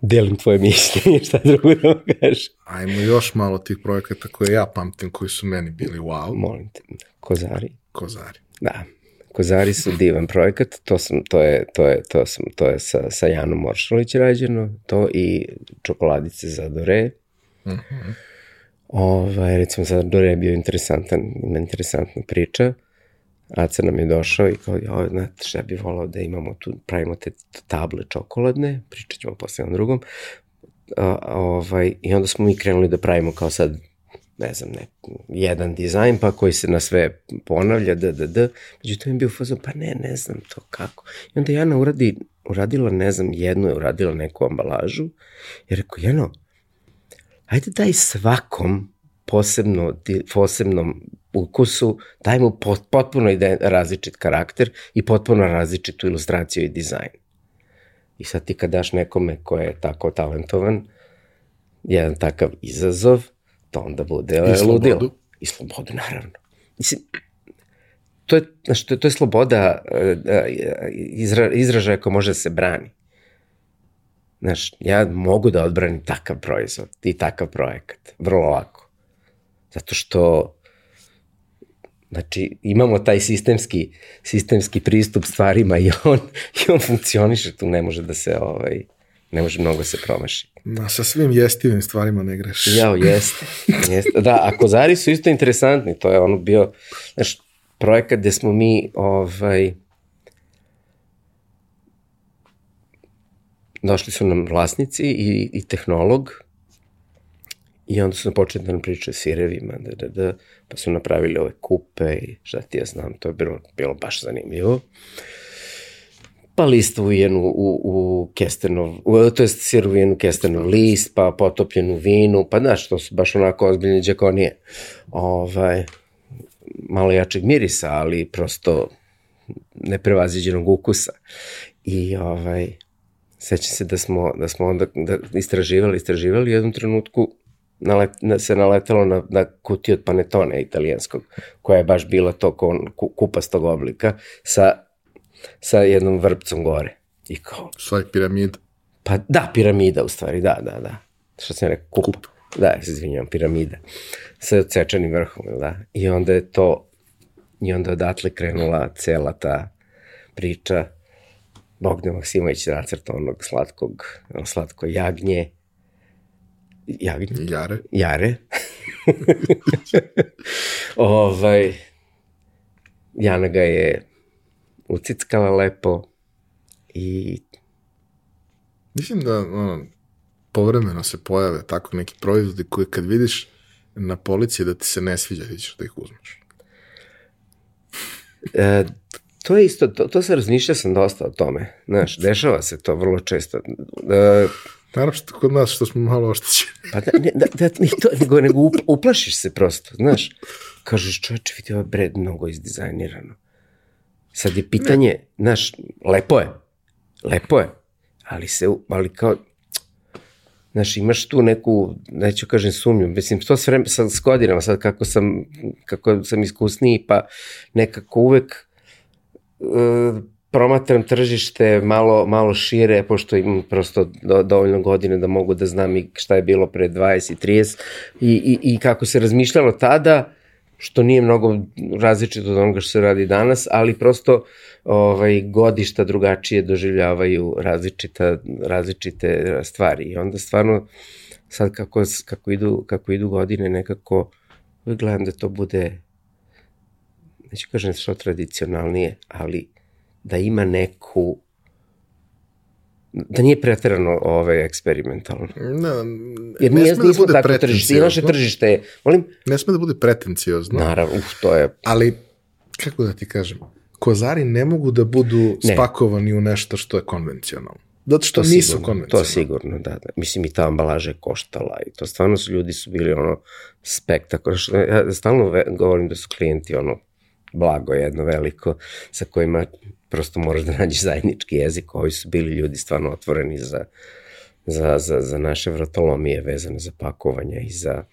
Delim tvoje mišljenje, šta drugo da vam kažem. Ajmo još malo tih projekata koje ja pamtim, koji su meni bili wow, Molim te, Kozari. kozari. Da, Kozari su divan projekat, to, sam, to, je, to, je, to, sam, to je sa, sa Janom Moršalić rađeno, to i čokoladice za Dore. Uh -huh. Ovaj, recimo za Dore je bio interesantan, ima interesantna priča. Aca nam je došao i kao, joj, znate šta bi volao da imamo tu, pravimo te table čokoladne, pričat ćemo posle jednom drugom. A, ovaj, I onda smo mi krenuli da pravimo kao sad ne znam, ne, jedan dizajn, pa koji se na sve ponavlja, d, d, d. Međutim je bio fazon, pa ne, ne znam to kako. I onda Jana uradi, uradila, ne znam, jednu je uradila neku ambalažu. I rekao, Jano, ajde daj svakom posebno, posebnom ukusu, daj mu pot, potpuno ide, različit karakter i potpuno različitu ilustraciju i dizajn. I sad ti kad daš nekome ko je tako talentovan, jedan takav izazov, to onda bude I slobodu. ludilo. I slobodu, naravno. Mislim, to je, znaš, to je, to je sloboda e, e, izra, izražaja koja može da se brani. Znaš, ja mogu da odbranim takav proizvod i takav projekat, vrlo lako. Zato što Znači, imamo taj sistemski, sistemski pristup stvarima i on, i on funkcioniše, tu ne može da se, ovaj, ne može mnogo se promaši. Ma, sa svim jestivim stvarima ne greš. Jao, jeste. jeste. Da, a kozari su isto interesantni, to je ono bio, znaš, projekat gde smo mi, ovaj, došli su nam vlasnici i, i tehnolog i onda su počeli da nam pričaju o sirevima, da, da, da, pa su napravili ove kupe i šta ti ja znam, to je bilo, bilo baš zanimljivo. Pa list uvijen u, u, kestenov, u, to je sir uvijen u kestenov list, pa potopljen u vinu, pa znaš, to su baš onako ozbiljne džakonije. Ovaj, malo jačeg mirisa, ali prosto neprevaziđenog ukusa. I ovaj, sećam se da smo, da smo onda da istraživali, istraživali u jednom trenutku nalet, na, se naletalo na, na kutiju od panetone italijanskog, koja je baš bila to ko, ku, kupastog oblika, sa, sa jednom vrpcom gore. I kao, Svoj piramid. pa da, piramida u stvari, da, da, da. Što sam rekao, kup. kup. Da, se izvinjam, piramida. Sa odsečanim vrhom, da? I onda je to, i onda odatle krenula cela ta priča. Bogdan Maksimović nacrta onog slatkog, ono slatko jagnje, jagnje, Jare. jare. ovaj, Jana ga je ucickala lepo i Mislim da ono, povremeno se pojave tako neki proizvodi koje kad vidiš na policiji da ti se ne sviđa, ti ćeš da ih uzmeš. E, to je isto, to, to se razmišlja sam dosta o tome. Znaš, dešava se to vrlo često. E, Naravno što kod nas što smo malo oštećeni. pa da, ne, da, da, ni to, nego, nego up, uplašiš se prosto, znaš. Kažeš, čovječe, vidi ovaj bred mnogo izdizajnirano. Sad je pitanje, ne. znaš, lepo je, lepo je, ali se, ali kao, znaš, imaš tu neku, neću kažem sumnju, mislim, to s, vreme, sa, s godinama, sad kako sam, kako sam iskusniji, pa nekako uvek uh, promatram tržište malo, malo šire, pošto imam prosto do, dovoljno godine da mogu da znam i šta je bilo pre 20 i 30 i, i, i kako se razmišljalo tada, što nije mnogo različito od onoga što se radi danas, ali prosto ovaj, godišta drugačije doživljavaju različita, različite stvari. I onda stvarno, sad kako, kako, idu, kako idu godine, nekako gledam da to bude, neću kažem što tradicionalnije, ali da ima neku da nije preterano ovaj eksperimentalno. Ne, Jer ne nije, sme da nismo bude tako tržište. I naše tržište je, molim, Ne sme da bude pretenciozno. naravno, uf, to je, Ali, kako da ti kažem, kozari ne mogu da budu Ne. spakovani u nešto što je konvencionalno. Zato što to nisu sigurno, konvencionalni. To sigurno, da, da. Mislim, i ta ambalaža je koštala i to stvarno su ljudi su bili ono spektakl. Što, ja stalno ve, govorim da su klijenti ono blago jedno veliko sa kojima prosto moraš da nađeš zajednički jezik. Ovi su bili ljudi stvarno otvoreni za, za, za, za naše vratolomije vezane za pakovanje i za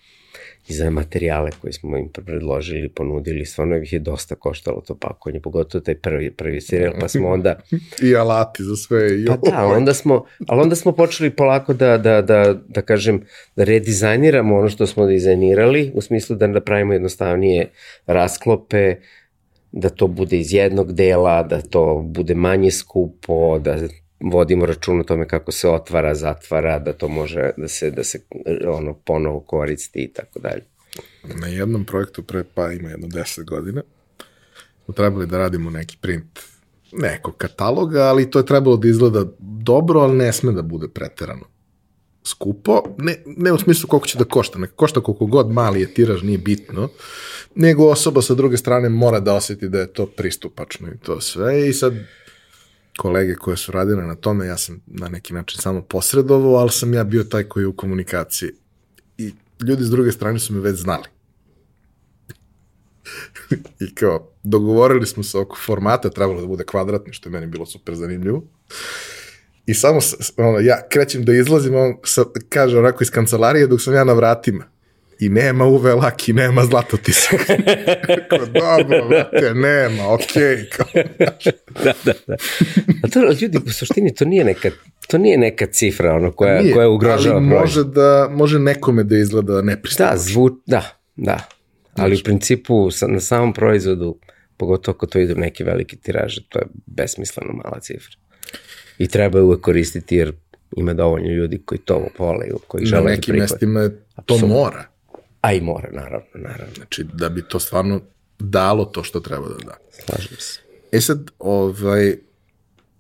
i za materijale koje smo im predložili, ponudili, stvarno ih je dosta koštalo to pakovanje, pogotovo taj prvi, prvi serijal, pa smo onda I alati za sve. I Pa da, onda smo, ali onda smo počeli polako da, da, da, da kažem, da redizajniramo ono što smo dizajnirali, u smislu da napravimo jednostavnije rasklope, da to bude iz jednog dela, da to bude manje skupo, da vodimo račun o tome kako se otvara, zatvara, da to može da se, da se ono ponovo koristi i tako dalje. na jednom projektu pre pa ima jedno 10 godina smo trebali da radimo neki print nekog kataloga, ali to je trebalo da izgleda dobro, ali ne sme da bude preterano skupo, ne, ne u smislu koliko će da košta, neka košta koliko god mali je tiraž, nije bitno, nego osoba sa druge strane mora da osjeti da je to pristupačno i to sve i sad kolege koje su radile na tome, ja sam na neki način samo posredovao, ali sam ja bio taj koji je u komunikaciji i ljudi s druge strane su me već znali. I kao, dogovorili smo se oko formata, trebalo da bude kvadratni, što je meni bilo super zanimljivo. I samo, ono, ja krećem da izlazim, on sa, kaže onako iz kancelarije dok sam ja na vratima. I nema uve laki, nema zlatotisak. kao, dobro, vrate, nema, okej. Okay. Da, da, da. A to, ljudi, u suštini, to nije neka, to nije neka cifra ono, koja, Nije, koja ugrožava ali može, da, može nekome da izgleda Da, nepristupačno. zvu, da, da. Ali u principu sa, na samom proizvodu, pogotovo ako to ide u neke velike tiraže, to je besmisleno mala cifra. I treba je uvek koristiti jer ima dovoljno ljudi koji to vole, i koji Na žele da nekim prihvate. mestima je to Apsolutno. mora. A i mora, naravno, naravno. Znači, da bi to stvarno dalo to što treba da da. Slažem se. E sad, ovaj,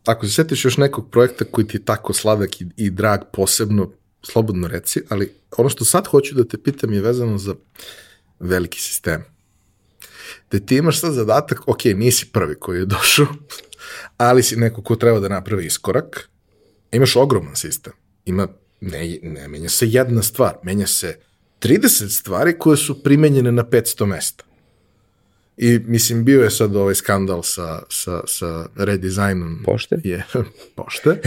ako se setiš još nekog projekta koji ti je tako sladak i, i drag posebno, slobodno reci, ali ono što sad hoću da te pitam je vezano za veliki sistem. Da ti imaš sad zadatak, ok, nisi prvi koji je došao, ali si neko ko treba da napravi iskorak, imaš ogroman sistem. Ima, ne, ne menja se jedna stvar, menja se 30 stvari koje su primenjene na 500 mesta. I mislim, bio je sad ovaj skandal sa, sa, sa redizajnom. Pošte? Je, pošte.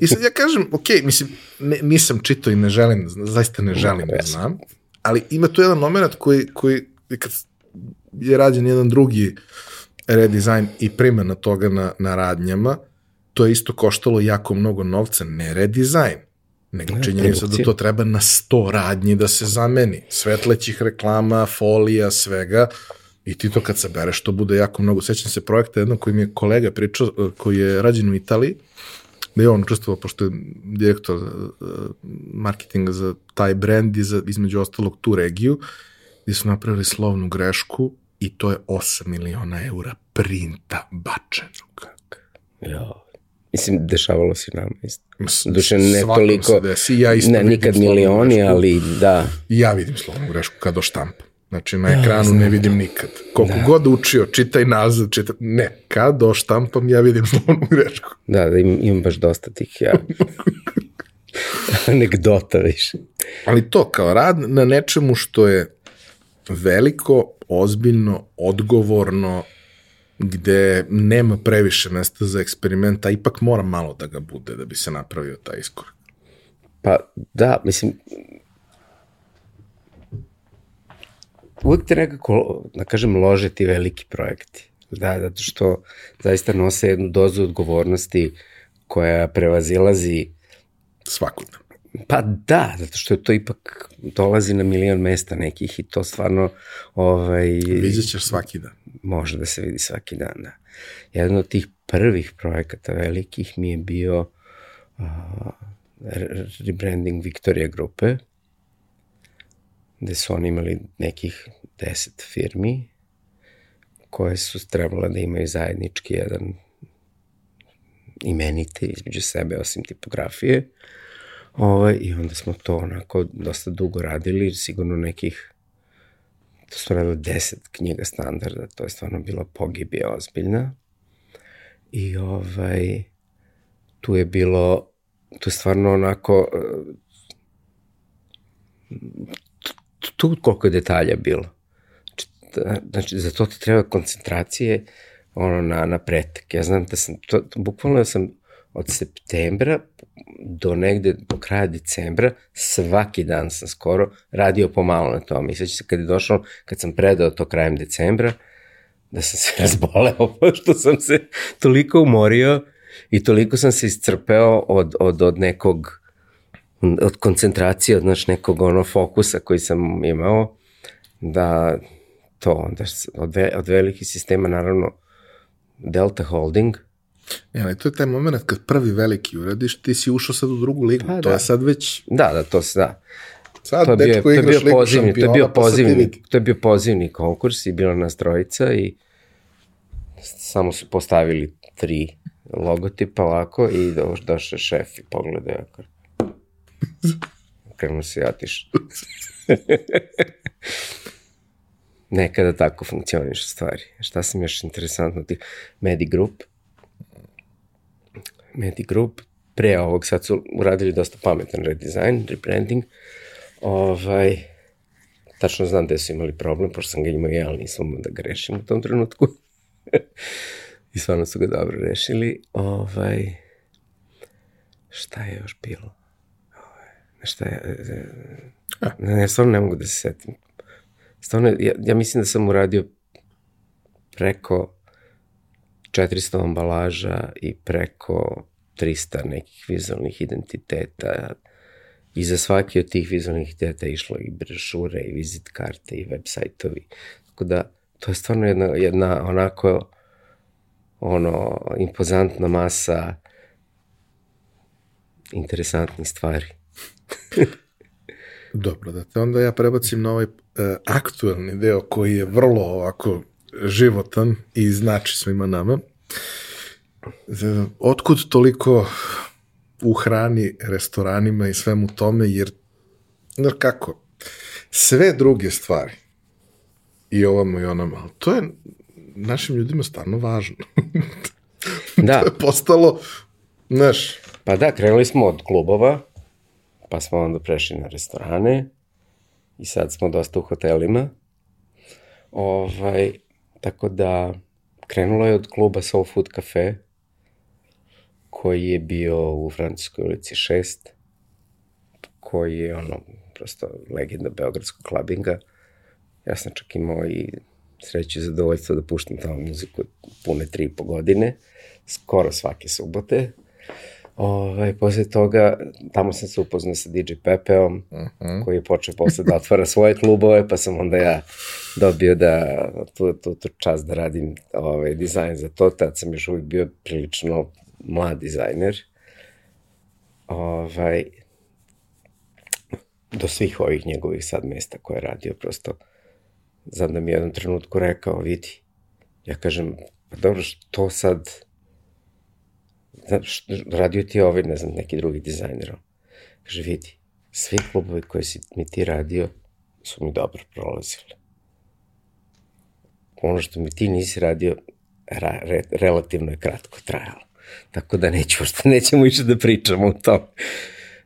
I sad ja kažem, ok, mislim, ne, nisam čitao i ne želim, zaista ne želim da znam, ali ima tu jedan moment koji, koji kad je rađen jedan drugi redizajn i primjena toga na, na radnjama, to je isto koštalo jako mnogo novca, ne redizajn, nego činjenica da to treba na 100 radnji da se zameni. Svetlećih reklama, folija, svega, i ti to kad sabereš, to bude jako mnogo. Sećam se projekta jednog koji mi je kolega pričao, eh, koji je rađen u Italiji, da je on učestvovao, pošto je direktor uh, marketinga za taj brand i za, između ostalog tu regiju, gdje su napravili slovnu grešku i to je 8 miliona eura printa bačenog. Jo. Mislim, dešavalo se nama isto. Duše, ne svakom toliko, se desi, ja isto ne, nikad milioni, grešku. ali da. I ja vidim slovnu grešku kad oštampam. Znači, na ekranu ne vidim nikad. Koliko god učio, čitaj nazad, čitaj... Ne, kad oštampam, ja vidim slovnu grešku. Da, da imam, imam baš dosta tih ja. anegdota više. Ali to, kao rad na nečemu što je veliko, ozbiljno, odgovorno, gde nema previše mesta za eksperimenta, ipak mora malo da ga bude da bi se napravio taj iskorak. Pa da, mislim, uvek te nekako, da kažem, lože ti veliki projekti. Da, zato što zaista nose jednu dozu odgovornosti koja prevazilazi Svakodne. Pa da, zato što je to ipak dolazi na milion mesta nekih i to stvarno ovaj, Vidjet ćeš svaki dan. može da se vidi svaki dan. Da. Jedan od tih prvih projekata velikih mi je bio uh, re- rebranding Victoria grupe, gde su oni imali nekih deset firmi koje su trebale da imaju zajednički jedan imenite između sebe osim tipografije. Ovaj, I onda smo to onako dosta dugo radili, sigurno nekih to smo radili deset knjiga standarda, to je stvarno bila pogibija ozbiljna. I ovaj, tu je bilo, tu je stvarno onako, eh, tu, tu koliko je detalja bilo. Znači, da- Znači, za to ti treba koncentracije ono, na, na pretek. Ja znam da sam, to, bukvalno sam od septembra do negde do kraja decembra, svaki dan sam skoro radio pomalo na tome. I se kad je došlo, kad sam predao to krajem decembra, da sam se razboleo, pošto sam se toliko umorio i toliko sam se iscrpeo od, od, od nekog od koncentracije, od naš nekog ono fokusa koji sam imao, da to s- od, ve, od velikih sistema, naravno, Delta Holding, Ja, ali to je taj moment kad prvi veliki uradiš, ti si ušao sad u drugu ligu. Pa to da. je sad već, da, da, to se da. sad To bio, to je bio pozivni, to je bio pa pozivni, vidi. to je bio pozivni konkurs i bila nas trojica i samo su postavili tri logotipa ovako i do, došao šef i pogledao ako krenuo se jatiš. Nekada tako funkcioniš stvari. Šta sam još interesantno ti? Medi Group. Medi Group. Pre ovog sad su uradili dosta pametan redizajn, rebranding. Ovaj, tačno znam gde su imali problem, pošto sam ga imao ja, ali nisam da ga rešim u tom trenutku. I stvarno su ga dobro rešili. Ovaj, šta je još bilo? Ovaj, šta je... e, Ne, ne, stvarno ne mogu da se setim. Stvarno, ja, ja mislim da sam uradio preko 400 ambalaža i preko 300 nekih vizualnih identiteta. I za svaki od tih vizualnih identiteta išlo i brošure, i vizit karte, i web sajtovi. Tako da, to je stvarno jedna, jedna onako ono, impozantna masa interesantnih stvari. Dobro, da te onda ja prebacim na ovaj uh, aktuelni deo koji je vrlo ovako životan i znači svima nama. Otkud toliko u hrani, restoranima i svemu tome, jer, znaš kako, sve druge stvari, i ovamo i onamo, ali to je našim ljudima stvarno važno. Da, to je postalo, znaš, Pa da, krenuli smo od klubova, pa smo onda prešli na restorane i sad smo dosta u hotelima. Ovaj, tako da, krenulo je od kluba Soul Food Cafe, koji je bio u Francuskoj ulici 6, koji je ono, prosto legenda beogradskog klabinga. Ja sam čak imao i sreću i zadovoljstvo da puštam tamo muziku pune tri i po godine, skoro svake subote. Ovaj, posle toga, tamo sam se upoznao sa DJ Pepeom, uh -huh. koji je počeo posle da otvara svoje klubove, pa sam onda ja dobio da, tu, tu, tu čast da radim ovaj, dizajn za to, tad sam još uvijek bio prilično mlad dizajner. Ovaj, do svih ovih njegovih sad mesta koje je radio, prosto znam da mi je jednom trenutku rekao, vidi, ja kažem, pa dobro, što sad, radio ti ovaj, ne znam, neki drugi dizajner. Kaže, vidi, svi klubovi koje si mi ti radio su mi dobro prolazili. Ono što mi ti nisi radio, ra, re, relativno je kratko trajalo. Tako da neću, što nećemo više da pričamo o tom.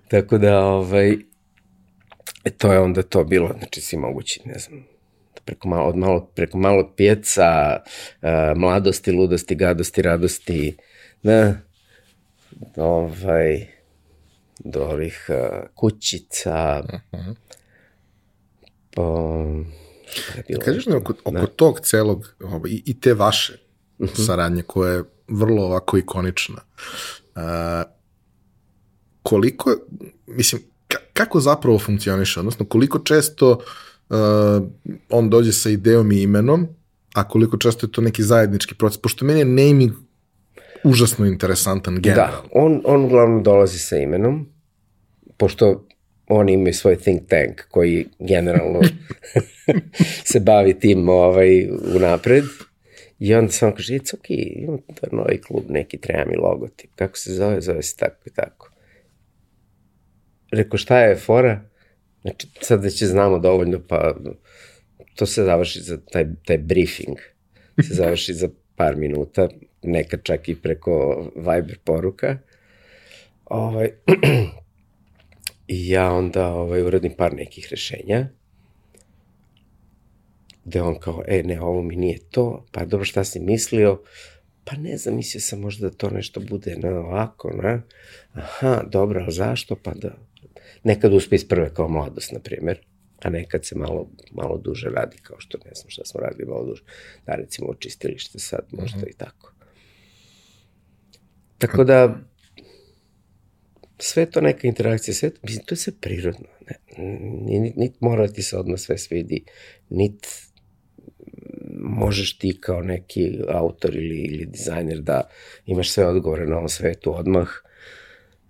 Tako da, ovaj, e, to je onda to bilo, znači svi mogući, ne znam, preko malo, od malo, preko malog pjeca, uh, mladosti, ludosti, gadosti, radosti, da, ovaj, do ovih uh, kućica, uh -huh. po, šta je bilo? Kažeš mi oko, oko da. tog celog, ovaj, i, i te vaše saradnje koja je vrlo ovako ikonična. Uh, koliko, mislim, kako zapravo funkcioniše, odnosno koliko često uh, on dođe sa idejom i imenom, a koliko često je to neki zajednički proces, pošto meni je naming užasno interesantan generalno. Da, on, on uglavnom dolazi sa imenom, pošto oni imaju svoj think tank koji generalno se bavi tim ovaj, unapred. I onda sam kaže, it's ok, imam to novi klub, neki treba mi logotip. Kako se zove? Zove se tako i tako. Rekao, šta je fora? Znači, sad da će znamo dovoljno, pa to se završi za taj, taj briefing. Se završi za par minuta, nekad čak i preko Viber poruka. Ovaj, I ja onda ovaj, uradim par nekih rešenja, gde on kao, e, ne, ovo mi nije to, pa dobro, šta si mislio? Pa ne znam, mislio sam možda da to nešto bude na ovako, na, aha, dobro, ali zašto? Pa da, nekad uspe iz prve kao mladost, na primjer, a nekad se malo, malo duže radi, kao što ne znam šta smo radili malo duže, da recimo očistilište sad, možda mm -hmm. i tako. Tako da, sve to neka interakcija, sve to, mislim, to je sve prirodno. Ne, nit, nit mora ti se odmah sve svidi, nit možeš ti kao neki autor ili, ili dizajner da imaš sve odgovore na ovom svetu odmah,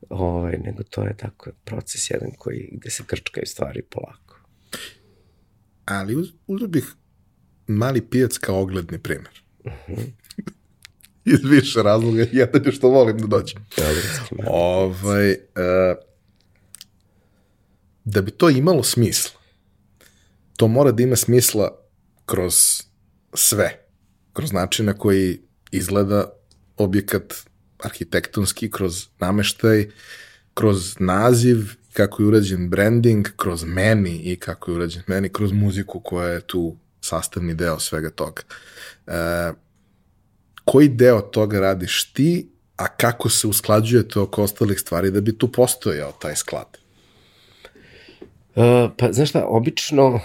ovaj, nego to je tako proces jedan koji, gde se krčkaju stvari polako. Ali uz, bih mali pijac kao ogledni primer. Uh mhm. -huh. Iz više razloga. Jedan je što volim da dođem. ovaj, uh, da bi to imalo smisla, to mora da ima smisla kroz sve. Kroz način na koji izgleda objekat arhitektonski, kroz nameštaj, kroz naziv, kako je urađen branding, kroz meni i kako je urađen meni, kroz muziku koja je tu sastavni deo svega toga. E, koji deo toga radiš ti, a kako se usklađujete oko ostalih stvari da bi tu postojao taj sklad? Uh, pa, znaš šta, obično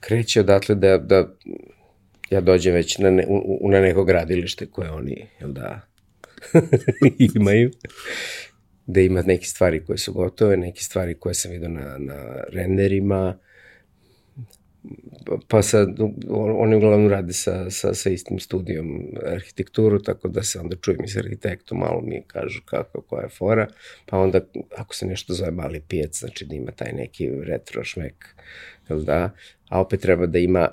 kreće odatle da, da ja dođem već na, ne, u, na neko gradilište koje oni, jel da, imaju, da ima neke stvari koje su gotove, neke stvari koje sam vidio na, na renderima, pa sad oni uglavnom rade sa, sa, sa istim studijom arhitekturu, tako da se onda čujem i s arhitektom, malo mi kažu kako, koja je fora, pa onda ako se nešto zove mali pijac, znači da ima taj neki retro šmek, jel da, a opet treba da ima,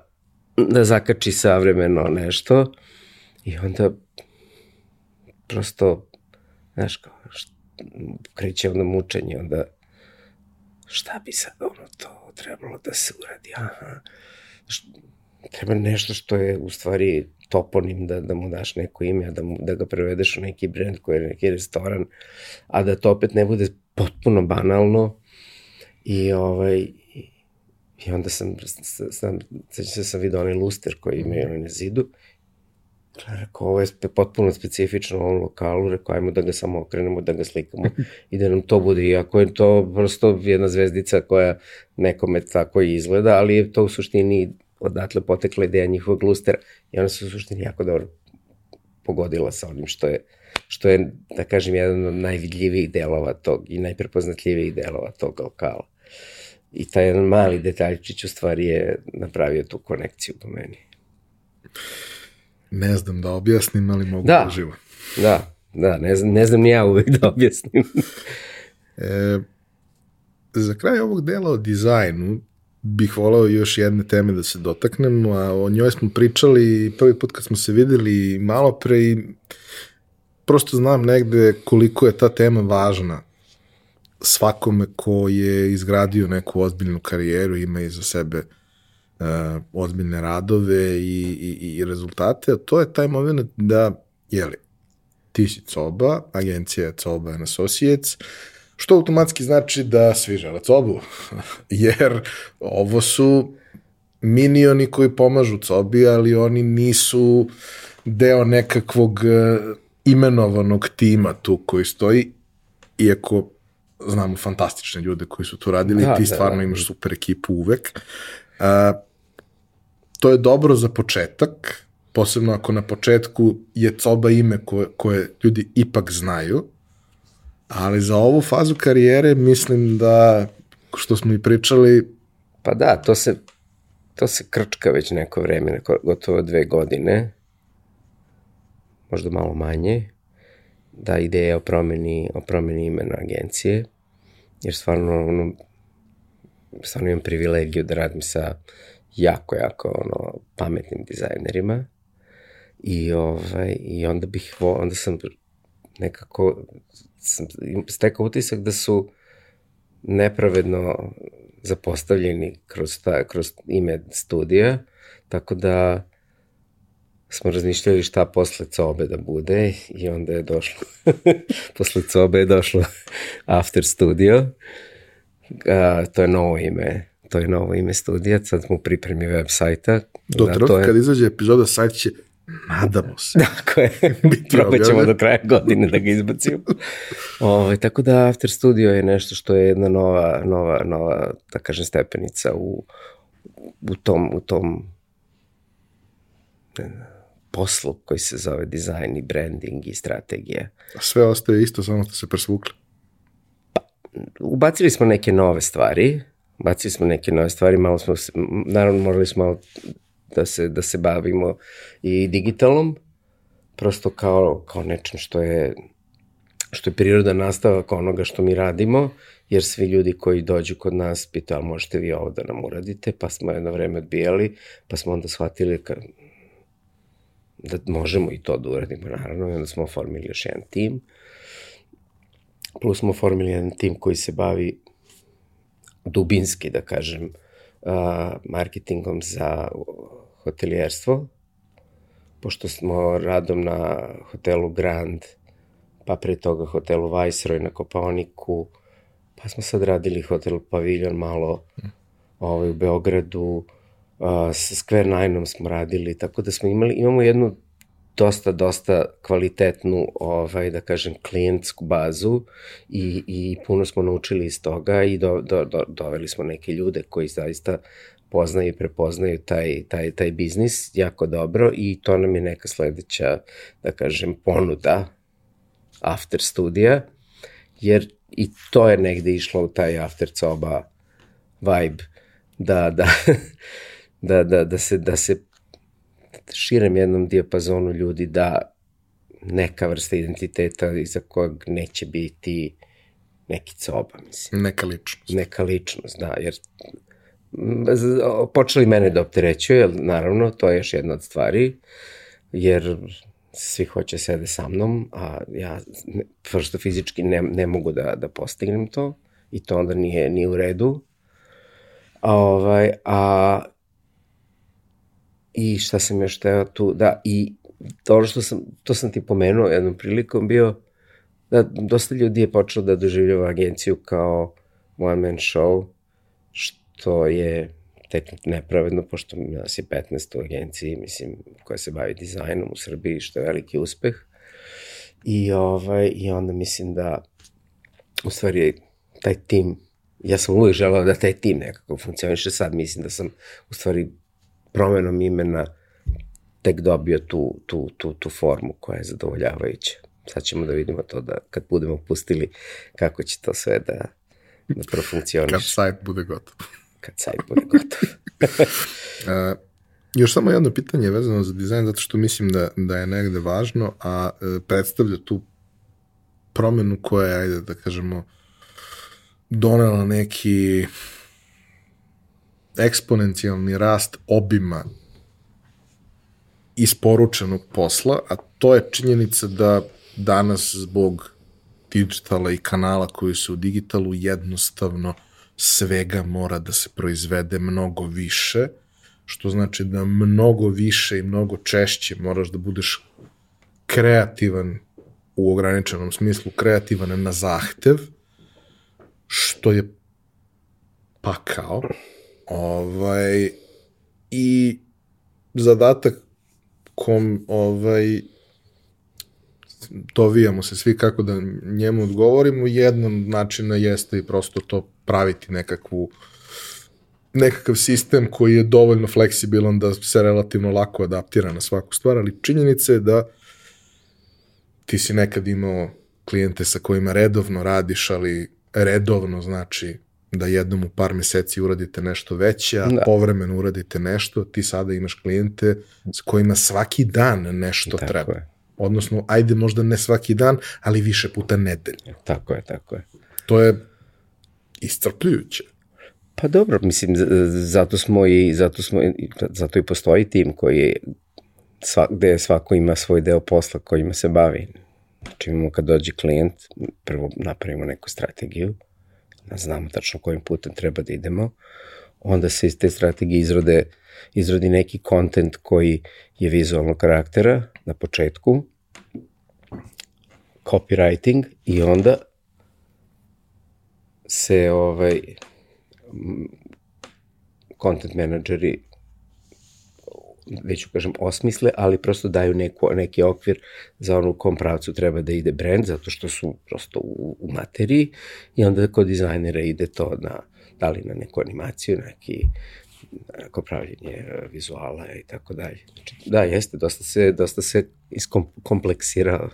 da zakači savremeno nešto i onda prosto, znaš kao, kreće onda mučenje, onda šta bi sad ono to trebalo da se uradi, aha, treba nešto što je u stvari toponim da, da mu daš neko ime, da, mu, da ga prevedeš u neki brend koji je neki restoran, a da to opet ne bude potpuno banalno. I ovaj i onda sam, sam, sam, se sam vidio onaj luster koji imaju na zidu Rekao, ovo je potpuno specifično u ovom lokalu, rekao, ajmo da ga samo okrenemo, da ga slikamo i da nam to bude, iako je to prosto jedna zvezdica koja nekome tako izgleda, ali je to u suštini odatle potekla ideja njihovog lustera i ona se u suštini jako dobro pogodila sa onim što je, što je, da kažem, jedan od najvidljivijih delova tog i najprepoznatljivijih delova tog lokala. I taj jedan mali detaljčić u stvari je napravio tu konekciju po meni. Ne znam da objasnim, ali mogu da, da živo. Da, da, ne znam, ne znam ni ja uvek da objasnim. e, za kraj ovog dela o dizajnu bih volao još jedne teme da se dotaknemo, a o njoj smo pričali prvi put kad smo se videli malo pre i prosto znam negde koliko je ta tema važna svakome ko je izgradio neku ozbiljnu karijeru, ima iza sebe uh, uh, ozbiljne radove i, i, i rezultate, a to je taj moment da, jeli, ti si Coba, agencija je Coba and Associates, što automatski znači da svi žele Cobu, jer ovo su minioni koji pomažu Cobi, ali oni nisu deo nekakvog e, imenovanog tima tu koji stoji, iako znamo fantastične ljude koji su to radili, da, ti da, stvarno da, da. imaš super ekipu uvek. Uh, to je dobro za početak, posebno ako na početku je coba ime koje, koje ljudi ipak znaju, ali za ovu fazu karijere mislim da, što smo i pričali... Pa da, to se, to se krčka već neko vreme, neko, gotovo dve godine, možda malo manje, da ideja o promeni, o promeni imena agencije, jer stvarno, ono, stvarno imam privilegiju da radim sa jako, jako ono, pametnim dizajnerima. I, ovaj, i onda bih, onda sam nekako sam stekao utisak da su nepravedno zapostavljeni kroz, ta, kroz ime studija, tako da smo razmišljali šta posle cobe da bude i onda je došlo, posle cobe je došlo After Studio, a, to je novo ime, to je novo ime studija, sad smo u pripremi web sajta. Do da, trenutka je... kad izađe epizoda, sajt će Nadamo se. Tako je. Probat ćemo do kraja godine da ga izbacimo. Ovo, ovaj, tako da After Studio je nešto što je jedna nova, nova, nova da kažem, stepenica u, u tom, u tom ne, poslu koji se zove dizajn i branding i strategija. A sve ostaje isto, samo ste se presvukli? Pa, ubacili smo neke nove stvari, ubacili smo neke nove stvari, malo smo, naravno morali smo malo da se, da se bavimo i digitalnom, prosto kao, kao nečem što je što je priroda nastavak onoga što mi radimo, jer svi ljudi koji dođu kod nas pitaju, ali možete vi ovo da nam uradite, pa smo jedno vreme odbijali, pa smo onda shvatili ka, da možemo i to da uradimo, naravno, i onda smo oformili još jedan tim, plus smo oformili jedan tim koji se bavi dubinski, da kažem, marketingom za hotelijerstvo, pošto smo radom na hotelu Grand, pa pre toga hotelu Viceroy na Koponiku, pa smo sad radili hotel Paviljon malo ovaj, u Beogradu, sa Square Nine-om smo radili, tako da smo imali, imamo jednu dosta, dosta kvalitetnu, ovaj, da kažem, klijentsku bazu i, i puno smo naučili iz toga i do, do, do, doveli smo neke ljude koji zaista poznaju i prepoznaju taj, taj, taj biznis jako dobro i to nam je neka sledeća, da kažem, ponuda after studija, jer i to je negde išlo u taj after coba vibe, da, da, da, da, da se, da se širem jednom dijapazonu ljudi da neka vrsta identiteta iza kojeg neće biti neki coba, mislim. Neka ličnost. Neka ličnost, da, jer počeli mene da opterećuje, naravno, to je još jedna od stvari, jer svi hoće sede sa mnom, a ja prosto fizički ne, ne mogu da, da postignem to i to onda nije, nije u redu. A, ovaj, a i šta sam još teo tu, da, i to što sam, to sam ti pomenuo jednom prilikom bio, da dosta ljudi je počelo da doživljava agenciju kao one man show, što je tek nepravedno, pošto nas je 15 u agenciji, mislim, koja se bavi dizajnom u Srbiji, što je veliki uspeh. I, ovaj, I onda mislim da, u stvari, taj tim, ja sam uvijek želao da taj tim nekako funkcioniše, sad mislim da sam, u stvari, promenom imena tek dobio tu, tu, tu, tu formu koja je zadovoljavajuća. Sad ćemo da vidimo to da kad budemo pustili kako će to sve da, da profunkcioniše. Kad sajt bude gotov kad sajt bude gotov. uh, još samo jedno pitanje vezano za dizajn, zato što mislim da, da je negde važno, a uh, predstavlja tu promenu koja je, ajde da kažemo, donela neki eksponencijalni rast obima isporučenog posla, a to je činjenica da danas zbog digitala i kanala koji su u digitalu jednostavno svega mora da se proizvede mnogo više, što znači da mnogo više i mnogo češće moraš da budeš kreativan u ograničenom smislu, kreativan na zahtev, što je pakao. Ovaj, I zadatak kom ovaj, dovijamo se svi kako da njemu odgovorimo, jedan način jeste i prosto to praviti nekakvu nekakav sistem koji je dovoljno fleksibilan da se relativno lako adaptira na svaku stvar, ali činjenica je da ti si nekad imao klijente sa kojima redovno radiš, ali redovno znači da jednom u par meseci uradite nešto veće, a da. povremeno uradite nešto, ti sada imaš klijente s kojima svaki dan nešto tako treba. Je. Odnosno, ajde možda ne svaki dan, ali više puta nedeljno. Tako je, tako je. To je iscrpljujuće. Pa dobro, mislim, zato smo i, zato smo, zato i postoji tim koji sva, gde svako ima svoj deo posla kojima se bavi. Znači imamo kad dođe klijent, prvo napravimo neku strategiju, znamo tačno kojim putem treba da idemo, onda se iz te strategije izrode, izrodi neki kontent koji je vizualnog karaktera na početku, copywriting i onda se ovaj content menadžeri već kažem osmisle, ali prosto daju neku, neki okvir za onu kom pravcu treba da ide brand, zato što su prosto u, u materiji i onda kod dizajnera ide to na, da li na neku animaciju, neki neko pravljenje vizuala i tako dalje. Znači, da, jeste, dosta se, dosta se iskompleksirao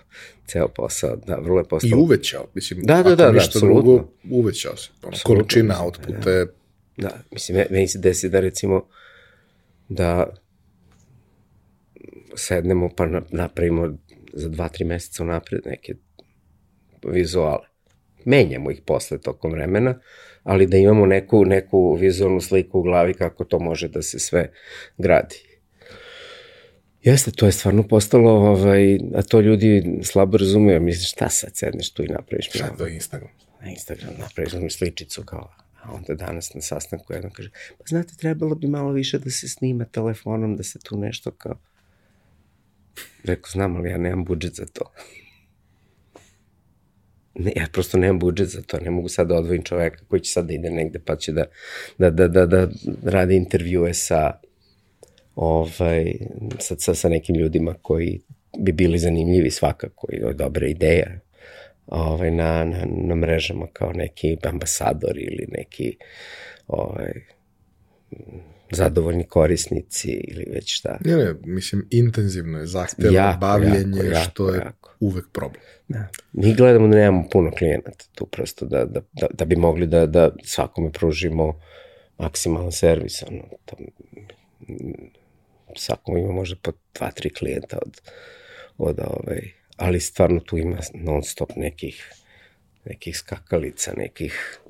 ceo posao, da, vrlo je postao. I uvećao, mislim, da, da, da, da, apsolutno. Drugo, uvećao se. Ono, količina outputa da. je... Da, mislim, meni se desi da recimo da sednemo pa napravimo za dva, tri meseca unapred neke vizuale. Menjamo ih posle tokom vremena, ali da imamo neku, neku vizualnu sliku u glavi kako to može da se sve gradi. Jeste, to je stvarno postalo, ovaj, a to ljudi slabo razumeju. Misliš, šta sad sedneš tu i napraviš? Šta to je Instagram? Na Instagram napraviš mi sličicu kao, a onda danas na sastanku jedan kaže, pa znate, trebalo bi malo više da se snima telefonom, da se tu nešto kao, Rekao, znam, ali ja nemam budžet za to. Ne, ja prosto nemam budžet za to, ne mogu sad da odvojim čoveka koji će sad da ide negde pa će da, da, da, da, da radi intervjue sa, ovaj, sa, sa, sa nekim ljudima koji bi bili zanimljivi svakako i dobre ideje ovaj, na, na, na mrežama kao neki ambasador ili neki ovaj, zadovoljni korisnici ili već šta. Ne, ne, mislim, intenzivno je zahtevno jako, bavljenje, jako, jako, što je jako. uvek problem. Da. Mi gledamo da nemamo puno klijenata tu prosto, da, da, da, da bi mogli da, da svakome pružimo maksimalan servis. Ono, to, svakome ima možda po dva, tri klijenta od, od ovaj, ali stvarno tu ima non stop nekih nekih skakalica, nekih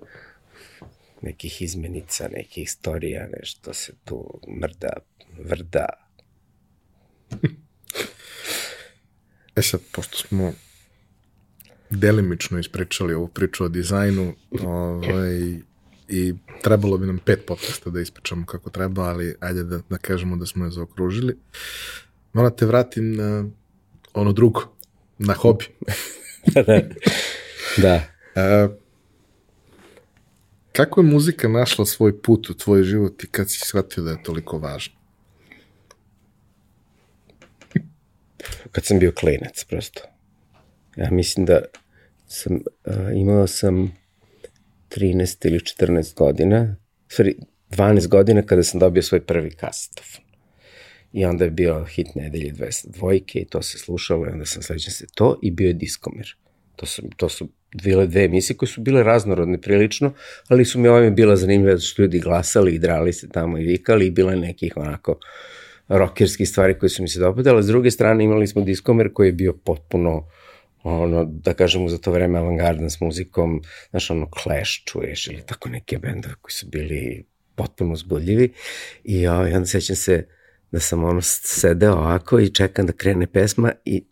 nekih izmenica, nekih istorija, nešto se tu mrda, vrda. E sad, pošto smo delimično ispričali ovu priču o dizajnu, ovaj, i trebalo bi nam pet podcasta da ispričamo kako treba, ali ajde da, da kažemo da smo je zaokružili. Moram te vratim na ono drugo, na hobi. da, da. da. Kako je muzika našla svoj put u tvoj život i kad si shvatio da je toliko važno? Kad sam bio klinac, prosto. Ja mislim da sam, uh, imao sam 13 ili 14 godina, sorry, 12 godina kada sam dobio svoj prvi kasetofon. I onda je bio hit nedelje 200 dvojke i to se slušalo i onda sam sledećen se to i bio je diskomer. To su, to su bile dve emisije koje su bile raznorodne prilično, ali su mi ovime bila zanimljive da su ljudi glasali i drali se tamo i vikali i bila nekih onako rokerskih stvari koje su mi se dopadale. S druge strane imali smo diskomer koji je bio potpuno ono, da kažemo za to vreme avangardan s muzikom, znaš, ono, Clash čuješ ili tako neke bendove koji su bili potpuno zbudljivi i ovaj, onda sećam se da sam ono sedeo ovako i čekam da krene pesma i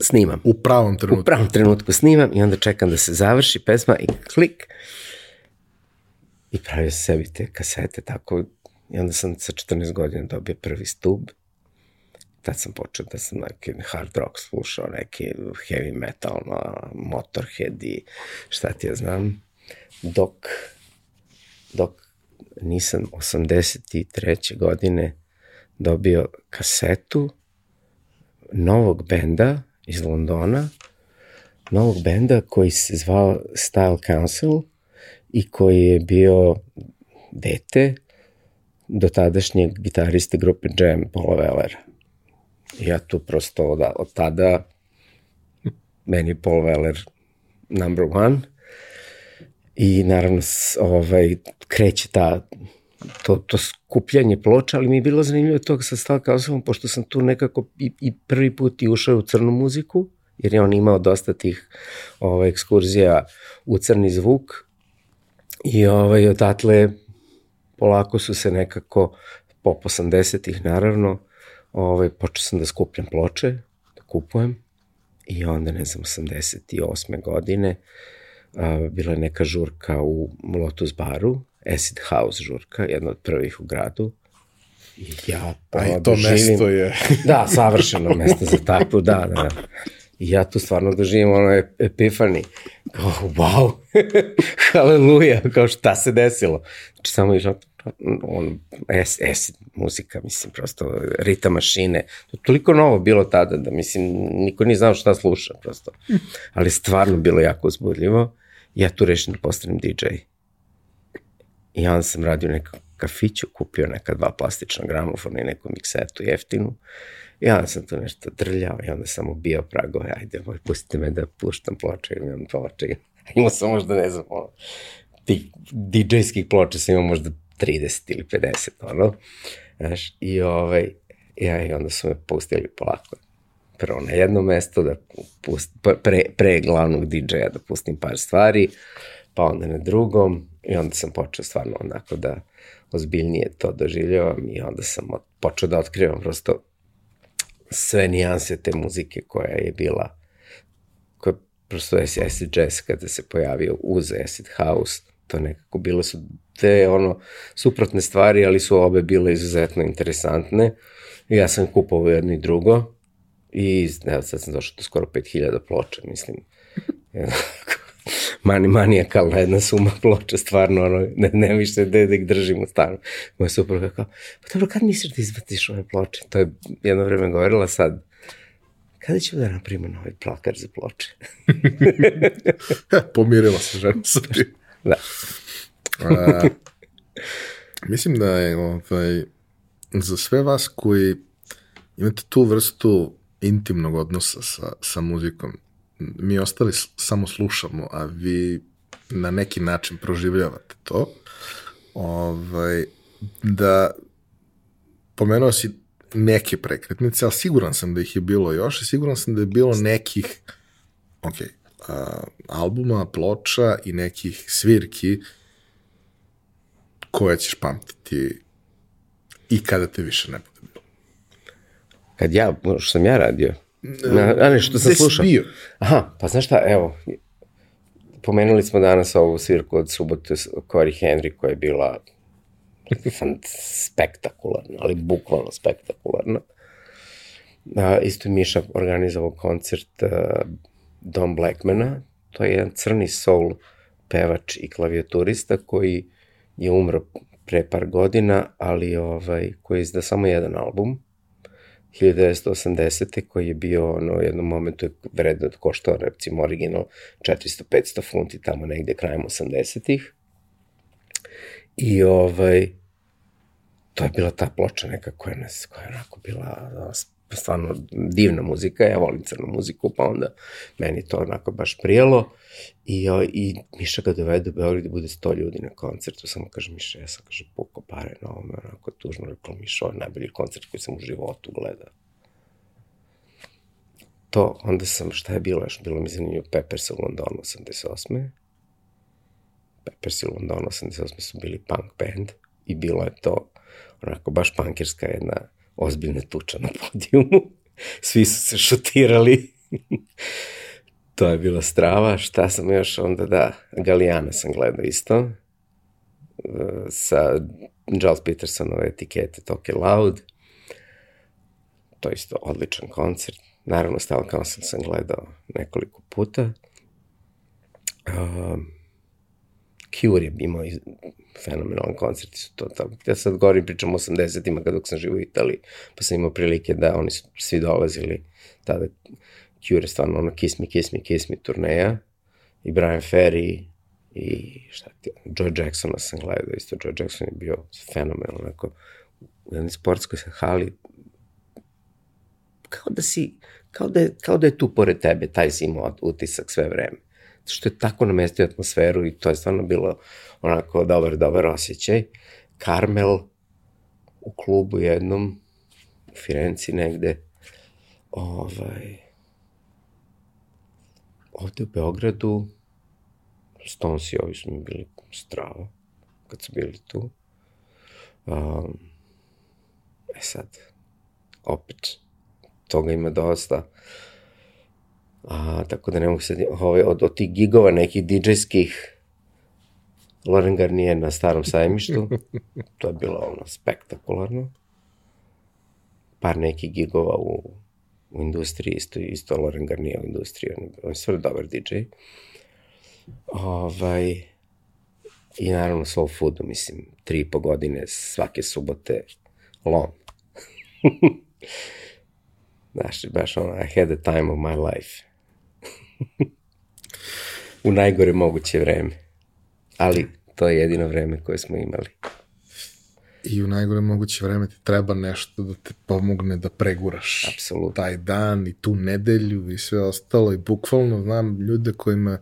snimam. U pravom trenutku. U pravom trenutku snimam i onda čekam da se završi pesma i klik. I pravio se sebi te kasete tako. I onda sam sa 14 godina dobio prvi stub. Tad sam počeo da sam neki hard rock slušao, neki heavy metal, no, motorhead i šta ti ja znam. Dok, dok nisam 83. godine dobio kasetu novog benda iz Londona, novog benda koji se zvao Style Council i koji je bio dete do tadašnjeg gitariste grupe Jam, Paula Wellera. Ja tu prosto od, od tada, meni je Paul Weller number one, i naravno ovaj, kreće ta to, to skupljanje ploča, ali mi je bilo zanimljivo to sa Stalka osobom, pošto sam tu nekako i, i prvi put i ušao u crnu muziku, jer je on imao dosta tih ovaj, ekskurzija u crni zvuk i ovaj, odatle polako su se nekako, po 80-ih naravno, ovaj, počeo sam da skupljam ploče, da kupujem i onda, ne znam, 88. godine a, bila je neka žurka u Lotus baru, Acid House žurka, jedna od prvih u gradu. I ja pa i to doživim, mesto je... da, savršeno mesto za takvu, da, da. I ja tu stvarno doživim ono epifani. Kao, wow, haleluja, kao šta se desilo. Znači, samo išao on, es, es, muzika, mislim, prosto, rita mašine. To toliko novo bilo tada da, mislim, niko nije znao šta sluša, prosto. Ali stvarno bilo jako uzbudljivo. Ja tu rešim da postanem DJ. I onda sam radio neku kafiću, kupio neka dva plastična gramofona i neku miksetu jeftinu. I onda sam to nešto drljao i onda sam ubio pragove, ajde, moj, pustite me da puštam ploče, imam ploče. Imao sam možda, ne znam, ono, tih DJ-skih ploča sam imao možda 30 ili 50, ono. Znaš, i ovaj, ja, i onda su me pustili polako. Prvo na jedno mesto, da pust, pre, pre glavnog DJ-a da pustim par stvari, pa onda na drugom, i onda sam počeo stvarno onako da ozbiljnije to doživljavam i onda sam počeo da otkrivam prosto sve nijanse te muzike koja je bila koja prosto acid jazz kada se pojavio uz acid house to nekako bilo su te ono suprotne stvari, ali su obe bile izuzetno interesantne. I ja sam kupovao jedno i drugo i evo sad sam došao do skoro 5000 ploča, mislim. mani manijakalna jedna suma ploča, stvarno, ono, ne, ne više da, da ih držim u stanu. Moja supruga kao, pa dobro, kad misliš da izbaciš ove ploče? To je jedno vreme govorila sad, kada ćemo da napravimo novi plakar za ploče? Pomirila se žena sa tim. Da. A, mislim da je ovaj, za sve vas koji imate tu vrstu intimnog odnosa sa, sa muzikom, mi ostali samo slušamo, a vi na neki način proživljavate to, ovaj, da pomenuo si neke prekretnice, ali siguran sam da ih je bilo još i siguran sam da je bilo nekih, ok, a, albuma, ploča i nekih svirki koje ćeš pamtiti i kada te više ne bude bilo. Kad ja, što sam ja radio? Na, a ne, što sam slušao? bio? Aha, pa znaš šta, evo, pomenuli smo danas ovu svirku od subote Cory Henry koja je bila spektakularna, ali bukvalno spektakularna. A, isto je Miša organizovao koncert uh, Don Blackmana, to je jedan crni soul pevač i klavijaturista koji je umro pre par godina, ali ovaj, koji je izda samo jedan album, 1980. koji je bio ono, u jednom momentu je vredno koštao recimo original 400-500 funti tamo negde krajem 80-ih. I ovaj, to je bila ta ploča neka koja, nas, koja je onako bila stvarno divna muzika, ja volim crnu muziku, pa onda meni to onako baš prijelo i, i Miša ga dovede u Beograd da bude 100 ljudi na koncertu, samo kaže Miša, ja sam kaže puko pare na ovome, onako tužno rekao Miša, ovo je najbolji koncert koji sam u životu gledao. To, onda sam, šta je bilo još? Bilo mi zanimljivo Peppers u Londonu 88. Peppers u Londonu 88 su bili punk band i bilo je to onako baš punkirska jedna ozbiljna tuča na podijumu. Svi su se šutirali. to je bila strava. Šta sam još onda, da, Galijana sam gledao isto. E, sa Giles Petersonove etikete Talk Loud. To je isto odličan koncert. Naravno, Style Council sam gledao nekoliko puta. Um, Cure je imao fenomenalan koncert, su to tamo. Ja sad govorim, pričam o 80-ima kada dok sam živo u Italiji, pa sam imao prilike da oni su svi dolazili tada Cure stvarno ono Kiss Me, Kiss Me, Kiss Me turneja i Brian Ferry i šta ti, Joe Jacksona sam gledao, isto Joe Jackson je bio fenomen, onako, u jednoj sportskoj hali, kao da si, kao da, je, kao da je tu pored tebe, taj si imao utisak sve vreme. Što je tako namestio atmosferu i to je stvarno bilo onako dobar, dobar osjećaj. Karmel u klubu jednom, u Firenci negde, ovaj, ovde u Beogradu, Stones i ovi su mi bili strava, kad su bili tu. Um, e sad, opet, toga ima dosta. A, tako da ne mogu se, ovaj, od, od tih gigova nekih DJ-skih, Loren Garnier na starom sajmištu, to je bilo ono spektakularno. Par nekih gigova u, u industriji, isto, isto Loren Garnier u industriji, on, on je sve dobar DJ. Ovaj, I naravno Soul Foodu, mislim, tri i po godine svake subote lom. Znaš, baš ono, I had the time of my life. U najgore moguće vreme. Ali to je jedino vreme koje smo imali. I u najgore moguće vreme ti treba nešto da te pomogne da preguraš Apsolutno. taj dan i tu nedelju i sve ostalo. I bukvalno znam ljude kojima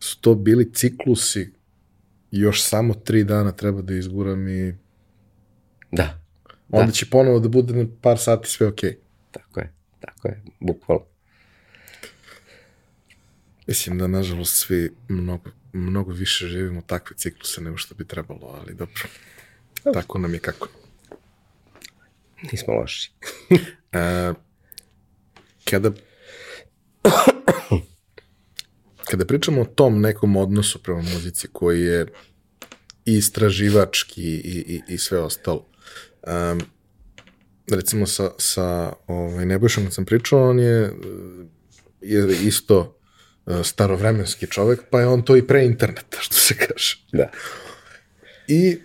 su to bili ciklusi još samo tri dana treba da izguram i Da. onda Da. će ponovo da bude na par sati sve okej. Okay. Tako je, tako je, bukvalno. Mislim da, nažalost, svi mnogo, mnogo više živimo takve cikluse nego što bi trebalo, ali dobro. Tako nam je kako. Nismo loši. E, kada kada pričamo o tom nekom odnosu prema muzici koji je i istraživački i, i, i sve ostalo, um, recimo sa, sa ovaj, Nebojšom kad sam pričao, on je, je isto starovremenski čovek, pa je on to i pre interneta, što se kaže. Da. I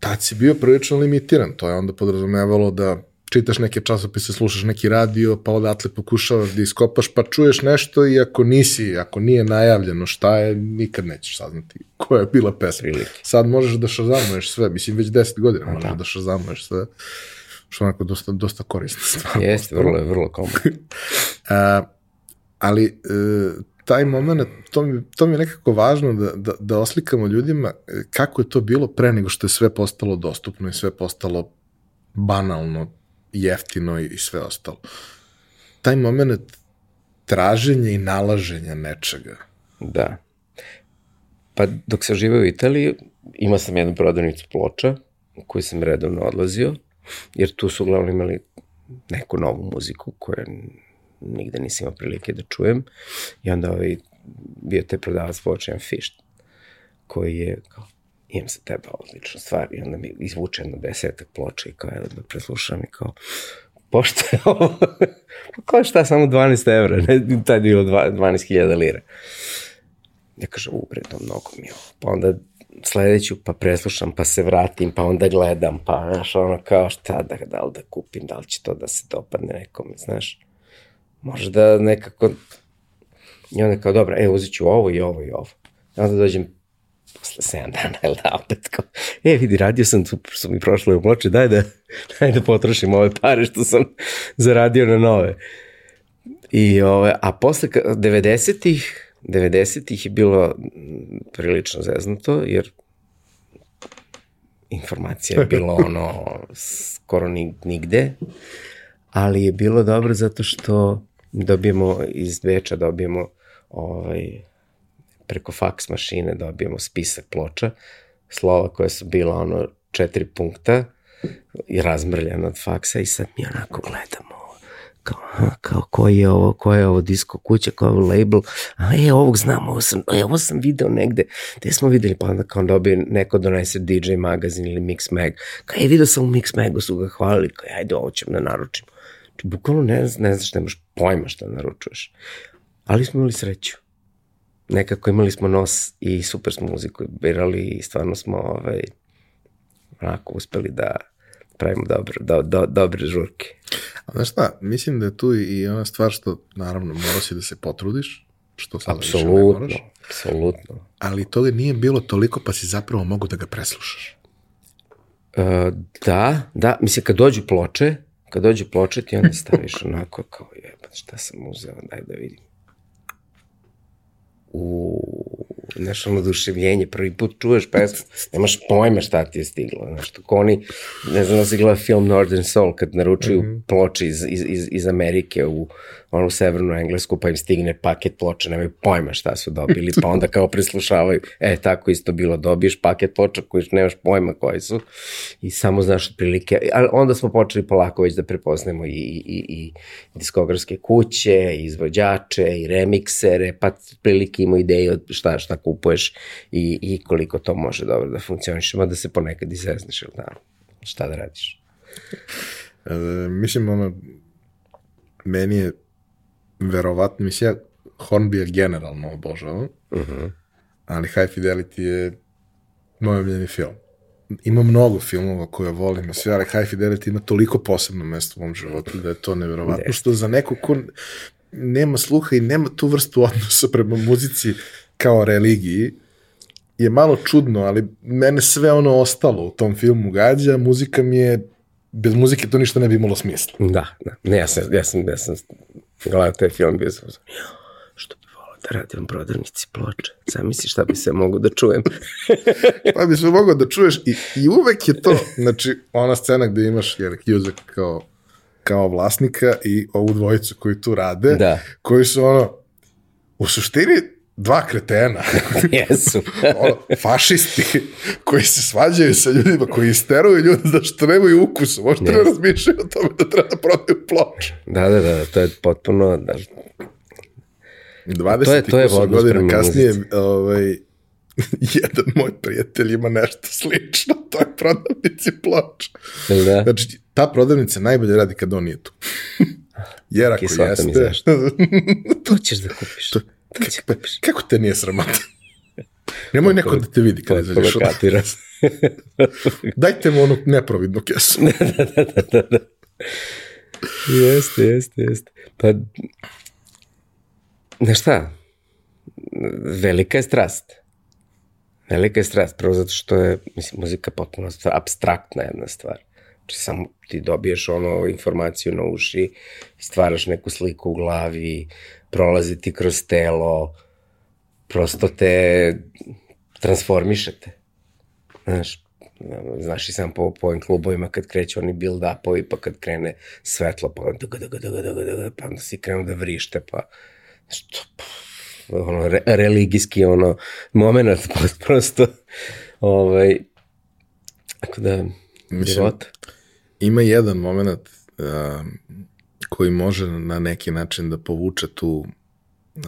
tad si bio prilično limitiran. To je onda podrazumevalo da čitaš neke časopise, slušaš neki radio, pa odatle pokušavaš da iskopaš, pa čuješ nešto i ako nisi, ako nije najavljeno šta je, nikad nećeš saznati koja je bila pesma. Prilike. Sad možeš da šazamuješ sve, mislim već 10 godina možeš da. da šazamuješ sve, što onako dosta, dosta korisna stvar. Jeste, vrlo je, vrlo. A, ali e, taj moment, to mi, to mi je nekako važno da, da, da oslikamo ljudima e, kako je to bilo pre nego što je sve postalo dostupno i sve postalo banalno, jeftino i, i sve ostalo. Taj moment traženja i nalaženja nečega. Da. Pa dok sam živeo u Italiji, imao sam jednu prodavnicu ploča u koju sam redovno odlazio, jer tu su uglavnom imali neku novu muziku koju nigde nisam imao prilike da čujem. I onda ovaj, bio te prodavac ploča, jedan fišt, koji je kao, imam za tebe odličnu stvar i onda mi izvuče jedno desetak ploča i kao, evo da preslušam i kao, pošto je ovo, pa kao šta, samo 12 evra, ne, tad je bilo 12.000 lira. Ja kažem, u, bre, to mnogo mi je ovo. Pa onda sledeću, pa preslušam, pa se vratim, pa onda gledam, pa, znaš, ono, kao šta, da, da li da kupim, da li će to da se dopadne nekome, znaš. Može da nekako, i onda kao, dobra, e, uzet ću ovo i ovo i ovo. I onda dođem posle 7 dana, jel da, opet kao, e, vidi, radio sam, tu su mi prošle u ploče, daj da, daj da potrošim ove pare što sam zaradio na nove. I, ove, a posle 90-ih, 90-ih je bilo prilično zeznuto, jer informacija je bilo ono skoro ni, nigde, ali je bilo dobro zato što dobijemo iz Beča dobijemo ovaj, preko faks mašine dobijemo spisak ploča, slova koja su bila ono četiri punkta i razmrljena od faksa i sad mi onako gledamo kao, kao koji je ovo, ko je ovo disko kuća, ko je ovo label, a e, ovog znam, ovo sam, e, ovo sam video negde, gde smo videli, pa onda kao dobije, neko donese DJ magazin ili Mix Mag, kao je, video sam u Mix Magu, su ga hvalili, kao ajde, ovo ćemo da naručimo. Znači, bukvalno ne, ne znaš, nemaš pojma šta naručuješ. Ali smo imali sreću. Nekako imali smo nos i super smo muziku birali i stvarno smo ovaj, onako uspeli da pravimo dobro, do, do, dobre žurke. A znaš šta, mislim da je tu i ona stvar što, naravno, mora si da se potrudiš, što sada više ne Apsolutno, moraš. apsolutno. Ali toga nije bilo toliko, pa si zapravo mogu da ga preslušaš. E, da, da, mislim, kad dođu ploče, kad dođu ploče ti onda staviš onako kao jebate, šta sam uzeo, daj da vidim. U, znaš, ono oduševljenje, prvi put čuješ pesmu, nemaš pojma šta ti je stiglo, znaš, to ko oni, ne znam da si gleda film Northern Soul, kad naručuju mm -hmm. ploče iz, iz, iz Amerike u onu severnu Englesku, pa im stigne paket ploča, nemaju pojma šta su dobili, pa onda kao preslušavaju, e, tako isto bilo, dobiješ paket ploča koji nemaš pojma koji su i samo znaš otprilike, ali onda smo počeli polako već da prepoznajemo i, i, i, i diskografske kuće, i izvođače, i remiksere, pa otprilike imamo ideju šta, šta kupuješ i, i koliko to može dobro da funkcioniše, da se ponekad izezneš, ili da, šta da radiš. E, mislim, ono, meni je verovatno, mislim, ja Hornbija generalno obožavam, Uh -huh. ali High Fidelity je moj omiljeni film. Ima mnogo filmova koje volim i sve, ali High Fidelity ima toliko posebno mesto u mom životu da je to neverovatno, što za neko ko nema sluha i nema tu vrstu odnosa prema muzici kao religiji, je malo čudno, ali mene sve ono ostalo u tom filmu gađa, muzika mi je, bez muzike to ništa ne bi imalo smisla. Da, da. Ne, ja sam, ja sam, ja sam gledao taj film, bio sam, što bi volao da radim u prodavnici ploče. Zamisli šta bi se mogu da čujem. pa bi se mogao da čuješ i, i uvek je to, znači, ona scena gde imaš Jerry Hughes kao, kao vlasnika i ovu dvojicu koji tu rade, Da. koji su ono, u suštini dva kretena, Jesu. ono, fašisti koji se svađaju sa ljudima, koji isteruju ljude da što nemaju ukusu, možda ne Yes. razmišljaju o tome da treba da prodaju ploče. da, da, da, to je potpuno, da, 20 To je- to je godina kasnije, muzici. ovaj, jedan moj prijatelj ima nešto slično, to je prodavnici ploča. da? Znači, ta prodavnica najbolje radi kad on nije tu. Jer ako jeste... To ćeš da kupiš. To, Pa, kako te nije sramota? Nemoj neko da te vidi kad Potpuno izađeš. Dajte mu onu neprovidnu kesu. jeste, jeste, jeste. Pa, znaš šta, velika je strast. Velika je strast, prvo zato što je, mislim, muzika potpuno stra- abstraktna jedna stvar. Samo ti dobiješ ono informaciju na uši, stvaraš neku sliku u glavi, prolazi ti kroz telo, prosto te transformišete. Znaš, znaš i sam po, po ovim klubovima kad kreću oni build-upovi, pa kad krene svetlo, pa onda, daga, daga, daga, daga, daga, pa onda si krenu da vrište, pa što, ono, re, religijski ono, moment, prosto, ovaj, tako da, Mislim. Ima jedan moment uh, koji može na neki način da povuče tu uh,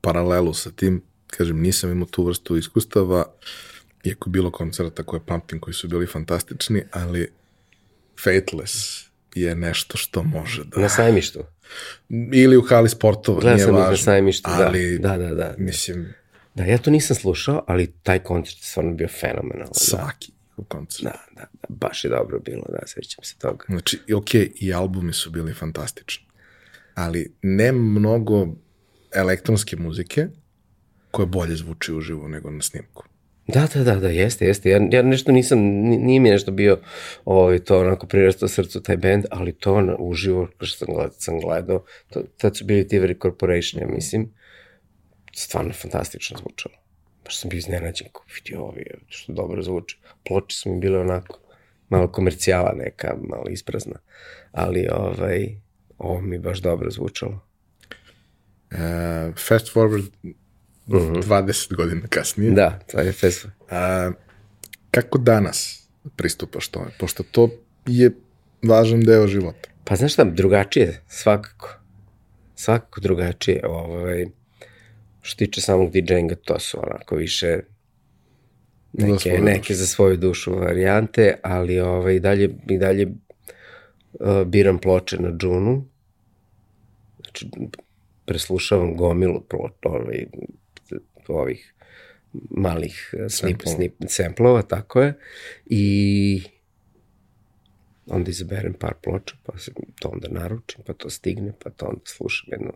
paralelu sa tim. Kažem, nisam imao tu vrstu iskustava, iako je bilo koncerta koje pamtim koji su bili fantastični, ali Fateless je nešto što može da... Na sajmištu. Ili u hali sportova, Gledao nije sam ih na važno. sajmištu, da. ali, Da, da, da. Mislim, Da, ja to nisam slušao, ali taj koncert je stvarno bio fenomenalan. Da, svaki njihov koncert. da, da, da, baš je dobro bilo, da, sećam se toga. Znači, ok, i albumi su bili fantastični, ali ne mnogo elektronske muzike koja bolje zvuči uživo nego na snimku. Da, da, da, da, jeste, jeste. Ja, ja nešto nisam, ni- nije mi nešto bio ovaj, to onako prirastao srcu taj band, ali to na, uživo, što sam gledao, sam gledao, to, tad su bili Tiveri Corporation, ja mislim, stvarno fantastično zvučalo. Baš sam bio iznenađen, kao vidio ovi, što dobro zvuči. Ploče su mi bile onako, malo komercijala neka, malo isprazna, ali ovaj, ovo mi baš dobro zvučalo. Uh, fast forward uh -huh. 20 godina kasnije. Da, to je festival. A, kako danas pristupaš tome? Pošto to je važan deo života. Pa znaš šta, drugačije, svakako. Svakako drugačije. Ovaj, što tiče samog DJinga, to su onako više neke, svoju neke za svoju dušu varijante, ali ovaj, i dalje, i dalje uh, biram ploče na džunu. Znači, preslušavam gomilu ploč, ovaj, ovih malih eh, snip, snip, semplova, tako je. I onda izaberem par ploča, pa se to onda naručim, pa to stigne, pa to onda slušam jedno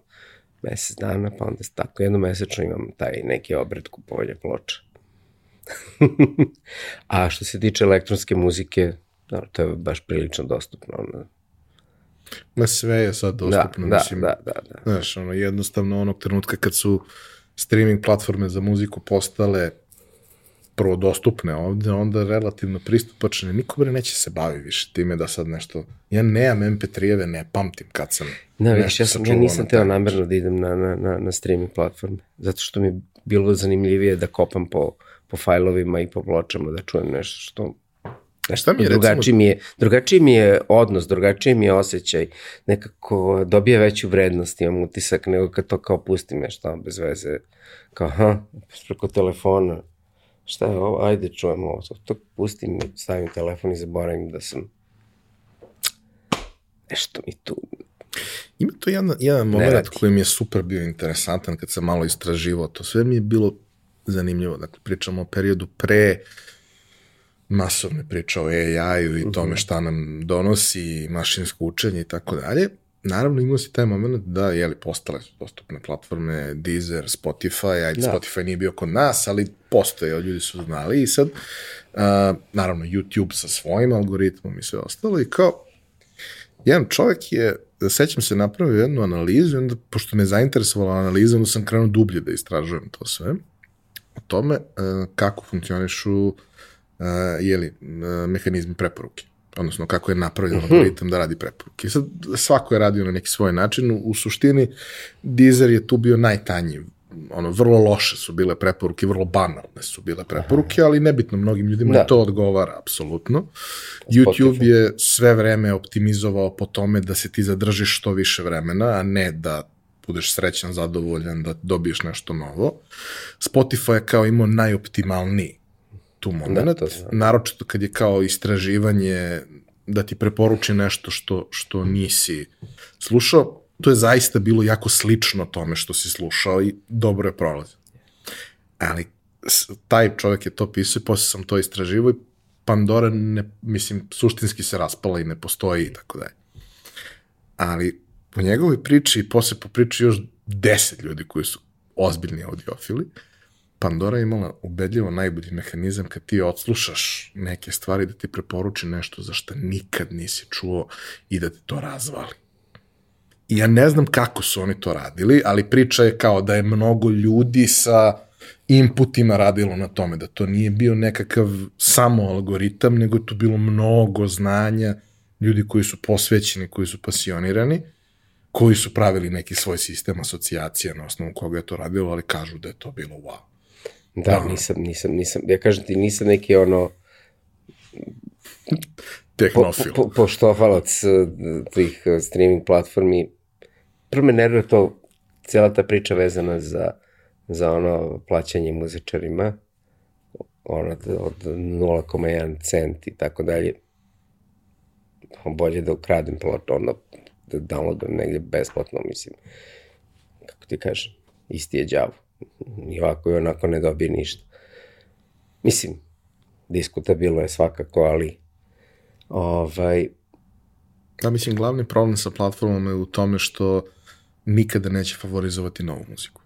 mesec dana, pa onda tako jednomesečno imam taj neki obred kupovanja ploča. A što se tiče elektronske muzike, da, to je baš prilično dostupno. Ono. Ma sve je sad dostupno, da, mislim. Da, da, da. Znaš, ono, jednostavno onog trenutka kad su streaming platforme za muziku postale prvo dostupne ovde, onda relativno pristupačne, niko bre neće se bavi više time da sad nešto, ja nemam MP3-eve, ne pamtim kad sam Da, vidiš, ja, sam, ja nisam teo namerno da idem na, na, na, na streaming platforme, zato što mi je bilo zanimljivije da kopam po, po fajlovima i po pločama, da čujem nešto što Šta mi je, drugačiji recimo... mi je, drugačiji mi je odnos, drugačiji mi je osjećaj, nekako dobije veću vrednost, imam utisak, nego kad to kao pustim nešto bez veze, kao, ha, preko telefona, šta je ovo, ajde čujemo ovo, to, to pustim, stavim telefon i zaboravim da sam nešto mi tu Ima to jedan, jedan moment koji mi je super bio interesantan kad sam malo istraživao to. Sve mi je bilo zanimljivo. Dakle, pričamo o periodu pre masovne priče o AI-u i tome šta nam donosi mašinsko učenje i tako dalje. Naravno imao si taj moment da, jeli, postale su dostupne platforme Deezer, Spotify, ajde, da. Spotify nije bio kod nas, ali postoje, ljudi su znali i sad, uh, naravno, YouTube sa svojim algoritmom i sve ostalo i kao, jedan čovjek je, da sećam se, napravio jednu analizu i onda, pošto me zainteresovala analiza, onda sam krenuo dublje da istražujem to sve, o tome uh, kako funkcionišu uh, jeli, uh, mehanizmi preporuke odnosno kako je napravljen uh mhm. -huh. algoritam da radi preporuke. Sad svako je radio na neki svoj način, u, u suštini Deezer je tu bio najtanji, ono, vrlo loše su bile preporuke, vrlo banalne su bile preporuke, ali nebitno, mnogim ljudima da. to odgovara, apsolutno. YouTube je sve vreme optimizovao po tome da se ti zadržiš što više vremena, a ne da budeš srećan, zadovoljan, da dobiješ nešto novo. Spotify je kao imao najoptimalniji tu moment, da, naročito kad je kao istraživanje da ti preporuči nešto što, što nisi slušao, to je zaista bilo jako slično tome što si slušao i dobro je prolazio. Ali taj čovjek je to pisao i posle sam to istraživo i Pandora, ne, mislim, suštinski se raspala i ne postoji i tako dalje. Ali po njegovoj priči i posle po priči još deset ljudi koji su ozbiljni audiofili, Pandora je imala ubedljivo najbolji mehanizam kad ti odslušaš neke stvari da ti preporuči nešto za što nikad nisi čuo i da te to razvali. I ja ne znam kako su oni to radili, ali priča je kao da je mnogo ljudi sa inputima radilo na tome, da to nije bio nekakav samo algoritam, nego je to bilo mnogo znanja, ljudi koji su posvećeni, koji su pasionirani, koji su pravili neki svoj sistem asocijacije na osnovu koga je to radilo, ali kažu da je to bilo wow. Da, da, nisam, nisam, nisam, ja kažem ti, nisam neki ono... Tehnofil. Po, po, poštovalac eh, tih eh, streaming platformi. Prvo me nervuje to, cijela ta priča vezana za, za ono plaćanje muzičarima, ono od 0,1 cent i tako dalje. Bolje da ukradem plot, ono, da downloadam negdje besplatno, mislim. Kako ti kažem, isti je džavu i ovako i onako ne dobije ništa. Mislim, diskutabilno je svakako, ali ovaj... Da, mislim, glavni problem sa platformama je u tome što nikada neće favorizovati novu muziku.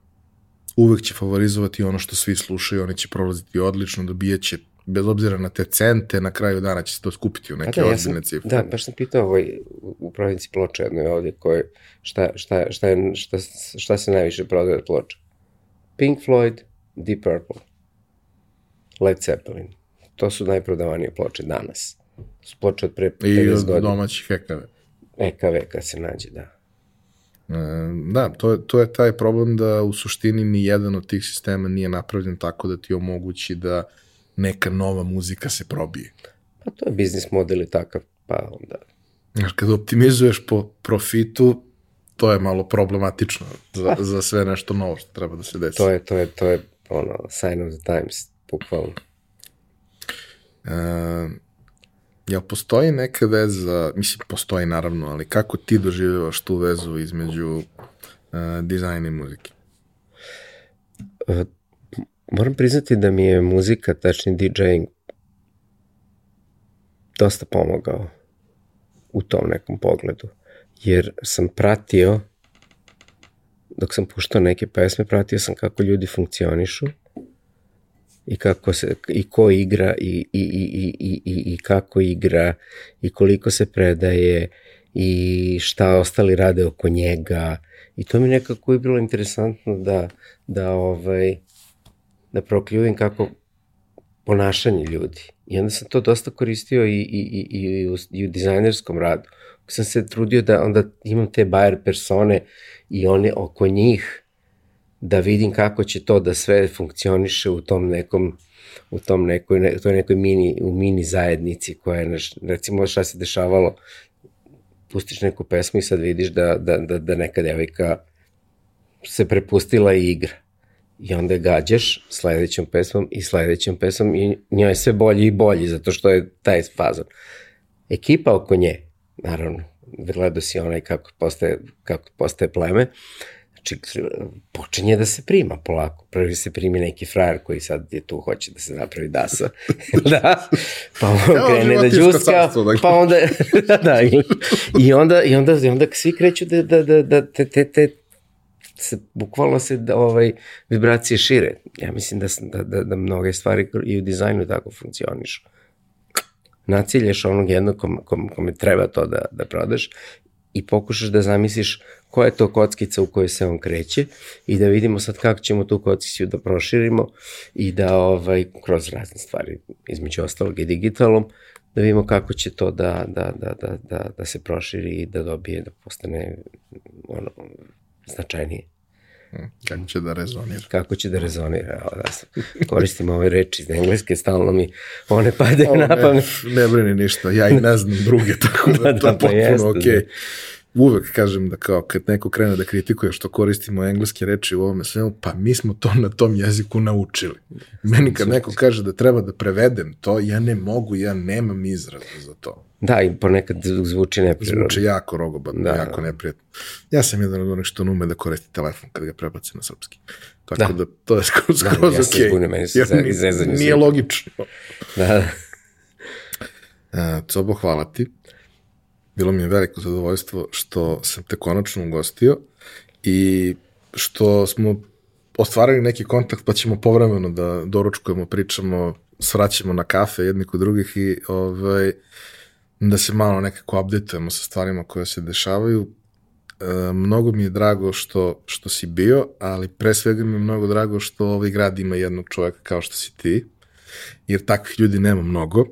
Uvek će favorizovati ono što svi slušaju, oni će prolaziti odlično, dobijaće bez obzira na te cente, na kraju dana će se to skupiti u neke da, ozbiljne ja cifre. Da, baš sam pitao ovaj, u provinci ploče jednoj ovdje, koje, šta, šta, šta, je, šta, šta se najviše prodaje od ploča? Pink Floyd, Deep Purple, Led Zeppelin. To su najprodavanije ploče danas. Su ploče od pre 50 godina. I domaćih EKV. EKV kad se nađe, da. E, da, to je, to je taj problem da u suštini ni jedan od tih sistema nije napravljen tako da ti omogući da neka nova muzika se probije. Pa to je biznis model i takav, pa onda... Znaš, kada optimizuješ po profitu, to je malo problematično za, pa. za sve nešto novo što treba da se desi. To je, to je, to je ono, sign of the times, bukvalno. E, jel postoji neka veza, mislim, postoji naravno, ali kako ti doživljavaš tu vezu između uh, dizajna i muzike? Uh, moram priznati da mi je muzika, tačni DJing, dosta pomogao u tom nekom pogledu jer sam pratio dok sam puštao neke pesme, pratio sam kako ljudi funkcionišu i kako se, i ko igra i, i, i, i, i, i kako igra i koliko se predaje i šta ostali rade oko njega i to mi nekako je bilo interesantno da, da, ovaj, da prokljujem kako ponašanje ljudi. I onda sam to dosta koristio i, i, i, i, u, i u dizajnerskom radu. Sam se trudio da onda imam te buyer persone i one oko njih da vidim kako će to da sve funkcioniše u tom nekom u tom nekoj, ne, toj nekoj mini, u mini zajednici koja je, recimo šta se dešavalo, pustiš neku pesmu i sad vidiš da, da, da, da neka devojka se prepustila i igra. I onda je gađaš sledećom pesmom i sledećom pesmom i njoj je sve bolji i bolji, zato što je taj fazon. Ekipa oko nje, naravno, gledao si onaj kako postaje, kako postaje pleme, Znači, počinje da se prima polako. Prvi se primi neki frajer koji sad je tu, hoće da se napravi dasa. da, pa on krene da džuska, dakle. pa onda, da, i, i, onda, i, onda, i onda svi kreću da, da, da, da te, te, te, se, bukvalno se da, ovaj, vibracije šire. Ja mislim da, da, da, da mnoge stvari i u dizajnu tako funkcionišu. Nacilješ onog jednog kom, kom, kome treba to da, da prodaš i pokušaš da zamisliš koja je to kockica u kojoj se on kreće i da vidimo sad kako ćemo tu kockicu da proširimo i da ovaj, kroz razne stvari, između ostalog i digitalom, da vidimo kako će to da, da, da, da, da, da se proširi i da dobije, da postane ono, značajnije. Kako će da rezonira. Kako će da rezonira, evo da sam, koristim ove reči iz engleske, stalno mi one padaju na pamet. Ne, ne brini ništa, ja i ne znam druge, tako da, da to je da, pa potpuno okej. Okay. Uvek kažem da kao kad neko krene da kritikuje što koristimo engleske reči u ovome svemu, pa mi smo to na tom jeziku naučili. Meni kad neko kaže da treba da prevedem to, ja ne mogu, ja nemam izraza za to. Da, i ponekad zvuči neprirodno. Zvuči jako rogobatno, da, jako neprijatno. Ja sam jedan od onih što ne ume da koristi telefon kad ga prebaci na srpski. Tako da, da to je skroz, skroz da, ja se okay. meni se zezanje. Nije logično. Da, da. Uh, Cobo, hvala ti. Bilo mi je veliko zadovoljstvo što sam te konačno ugostio i što smo ostvarili neki kontakt pa ćemo povremeno da doručkujemo, pričamo, svraćamo na kafe jedni kod drugih i ovaj, da se malo nekako updateujemo sa stvarima koje se dešavaju. E, mnogo mi je drago što, što si bio, ali pre svega mi je mnogo drago što ovaj grad ima jednog čoveka kao što si ti, jer takvih ljudi nema mnogo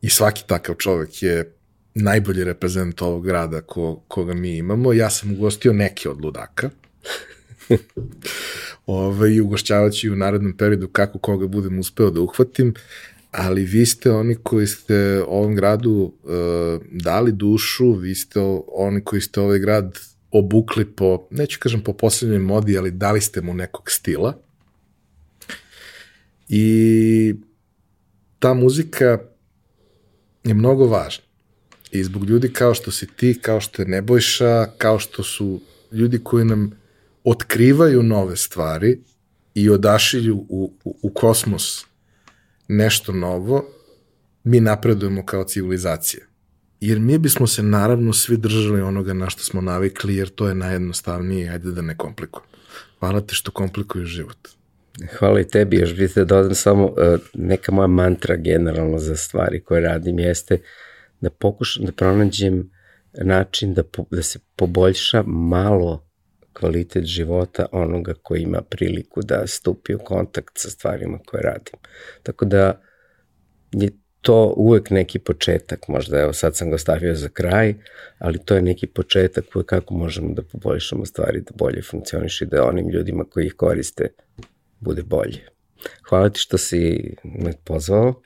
i svaki takav čovek je najbolji reprezent ovog grada ko, koga mi imamo. Ja sam ugostio neke od ludaka. Ove, I ugošćavat ću u narednom periodu kako koga budem uspeo da uhvatim, ali vi ste oni koji ste ovom gradu uh, dali dušu, vi ste oni koji ste ovaj grad obukli po, neću kažem po poslednjoj modi, ali dali ste mu nekog stila. I ta muzika je mnogo važna. I zbog ljudi kao što si ti, kao što je Nebojša, kao što su ljudi koji nam otkrivaju nove stvari i odašilju u, u, u kosmos nešto novo, mi napredujemo kao civilizacija. Jer mi bismo se naravno svi držali onoga na što smo navikli, jer to je najjednostavnije, ajde da ne komplikujemo. Hvala ti što komplikuješ život. Hvala i tebi, još bih te dodam samo uh, neka moja mantra generalno za stvari koje radim jeste uh, da pokušam da pronađem način da, po, da se poboljša malo kvalitet života onoga koji ima priliku da stupi u kontakt sa stvarima koje radim. Tako da je to uvek neki početak, možda evo sad sam ga stavio za kraj, ali to je neki početak uvek kako možemo da poboljšamo stvari, da bolje funkcioniše i da onim ljudima koji ih koriste bude bolje. Hvala ti što si me pozvao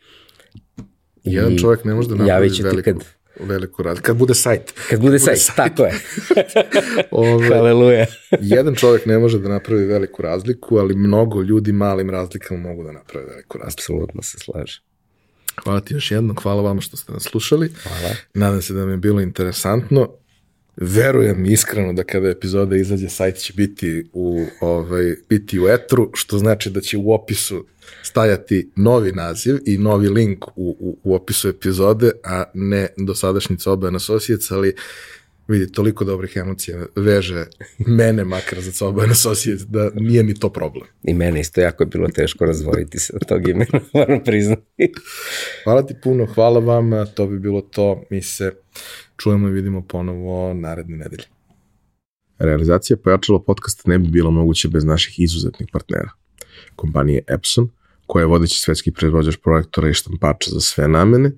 Jedan I čovjek ne može da napravi veliku, kad, veliku rad. Kad bude sajt. Kad bude, sajt, sajt, tako je. Ove, Haleluja. jedan čovjek ne može da napravi veliku razliku, ali mnogo ljudi malim razlikama mogu da naprave veliku razliku. Apsolutno se slaže. Hvala ti još jednom, hvala vama što ste nas slušali. Hvala. Nadam se da vam je bilo interesantno. Verujem iskreno da kada epizoda izađe, sajt će biti u, ovaj, biti u etru, što znači da će u opisu stajati novi naziv i novi link u, u, u opisu epizode, a ne dosadašnji Coban Associates, ali vidi, toliko dobrih emocija veže mene makar za Coban Associates da nije ni to problem. I mene isto jako je bilo teško razvojiti se od tog imena, moram priznati. Hvala ti puno, hvala vam, to bi bilo to. Mi se čujemo i vidimo ponovo naredne nedelje. Realizacija pojačalo podcasta ne bi bila moguća bez naših izuzetnih partnera. Kompanije Epson, koja je vodeći svetski proizvođač projektora i štampača za sve namene,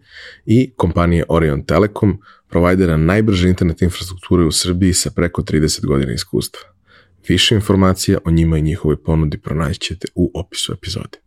i kompanije Orion Telekom, provajdera najbrže internet infrastrukture u Srbiji sa preko 30 godina iskustva. Više informacija o njima i njihovoj ponudi pronaćete u opisu epizode.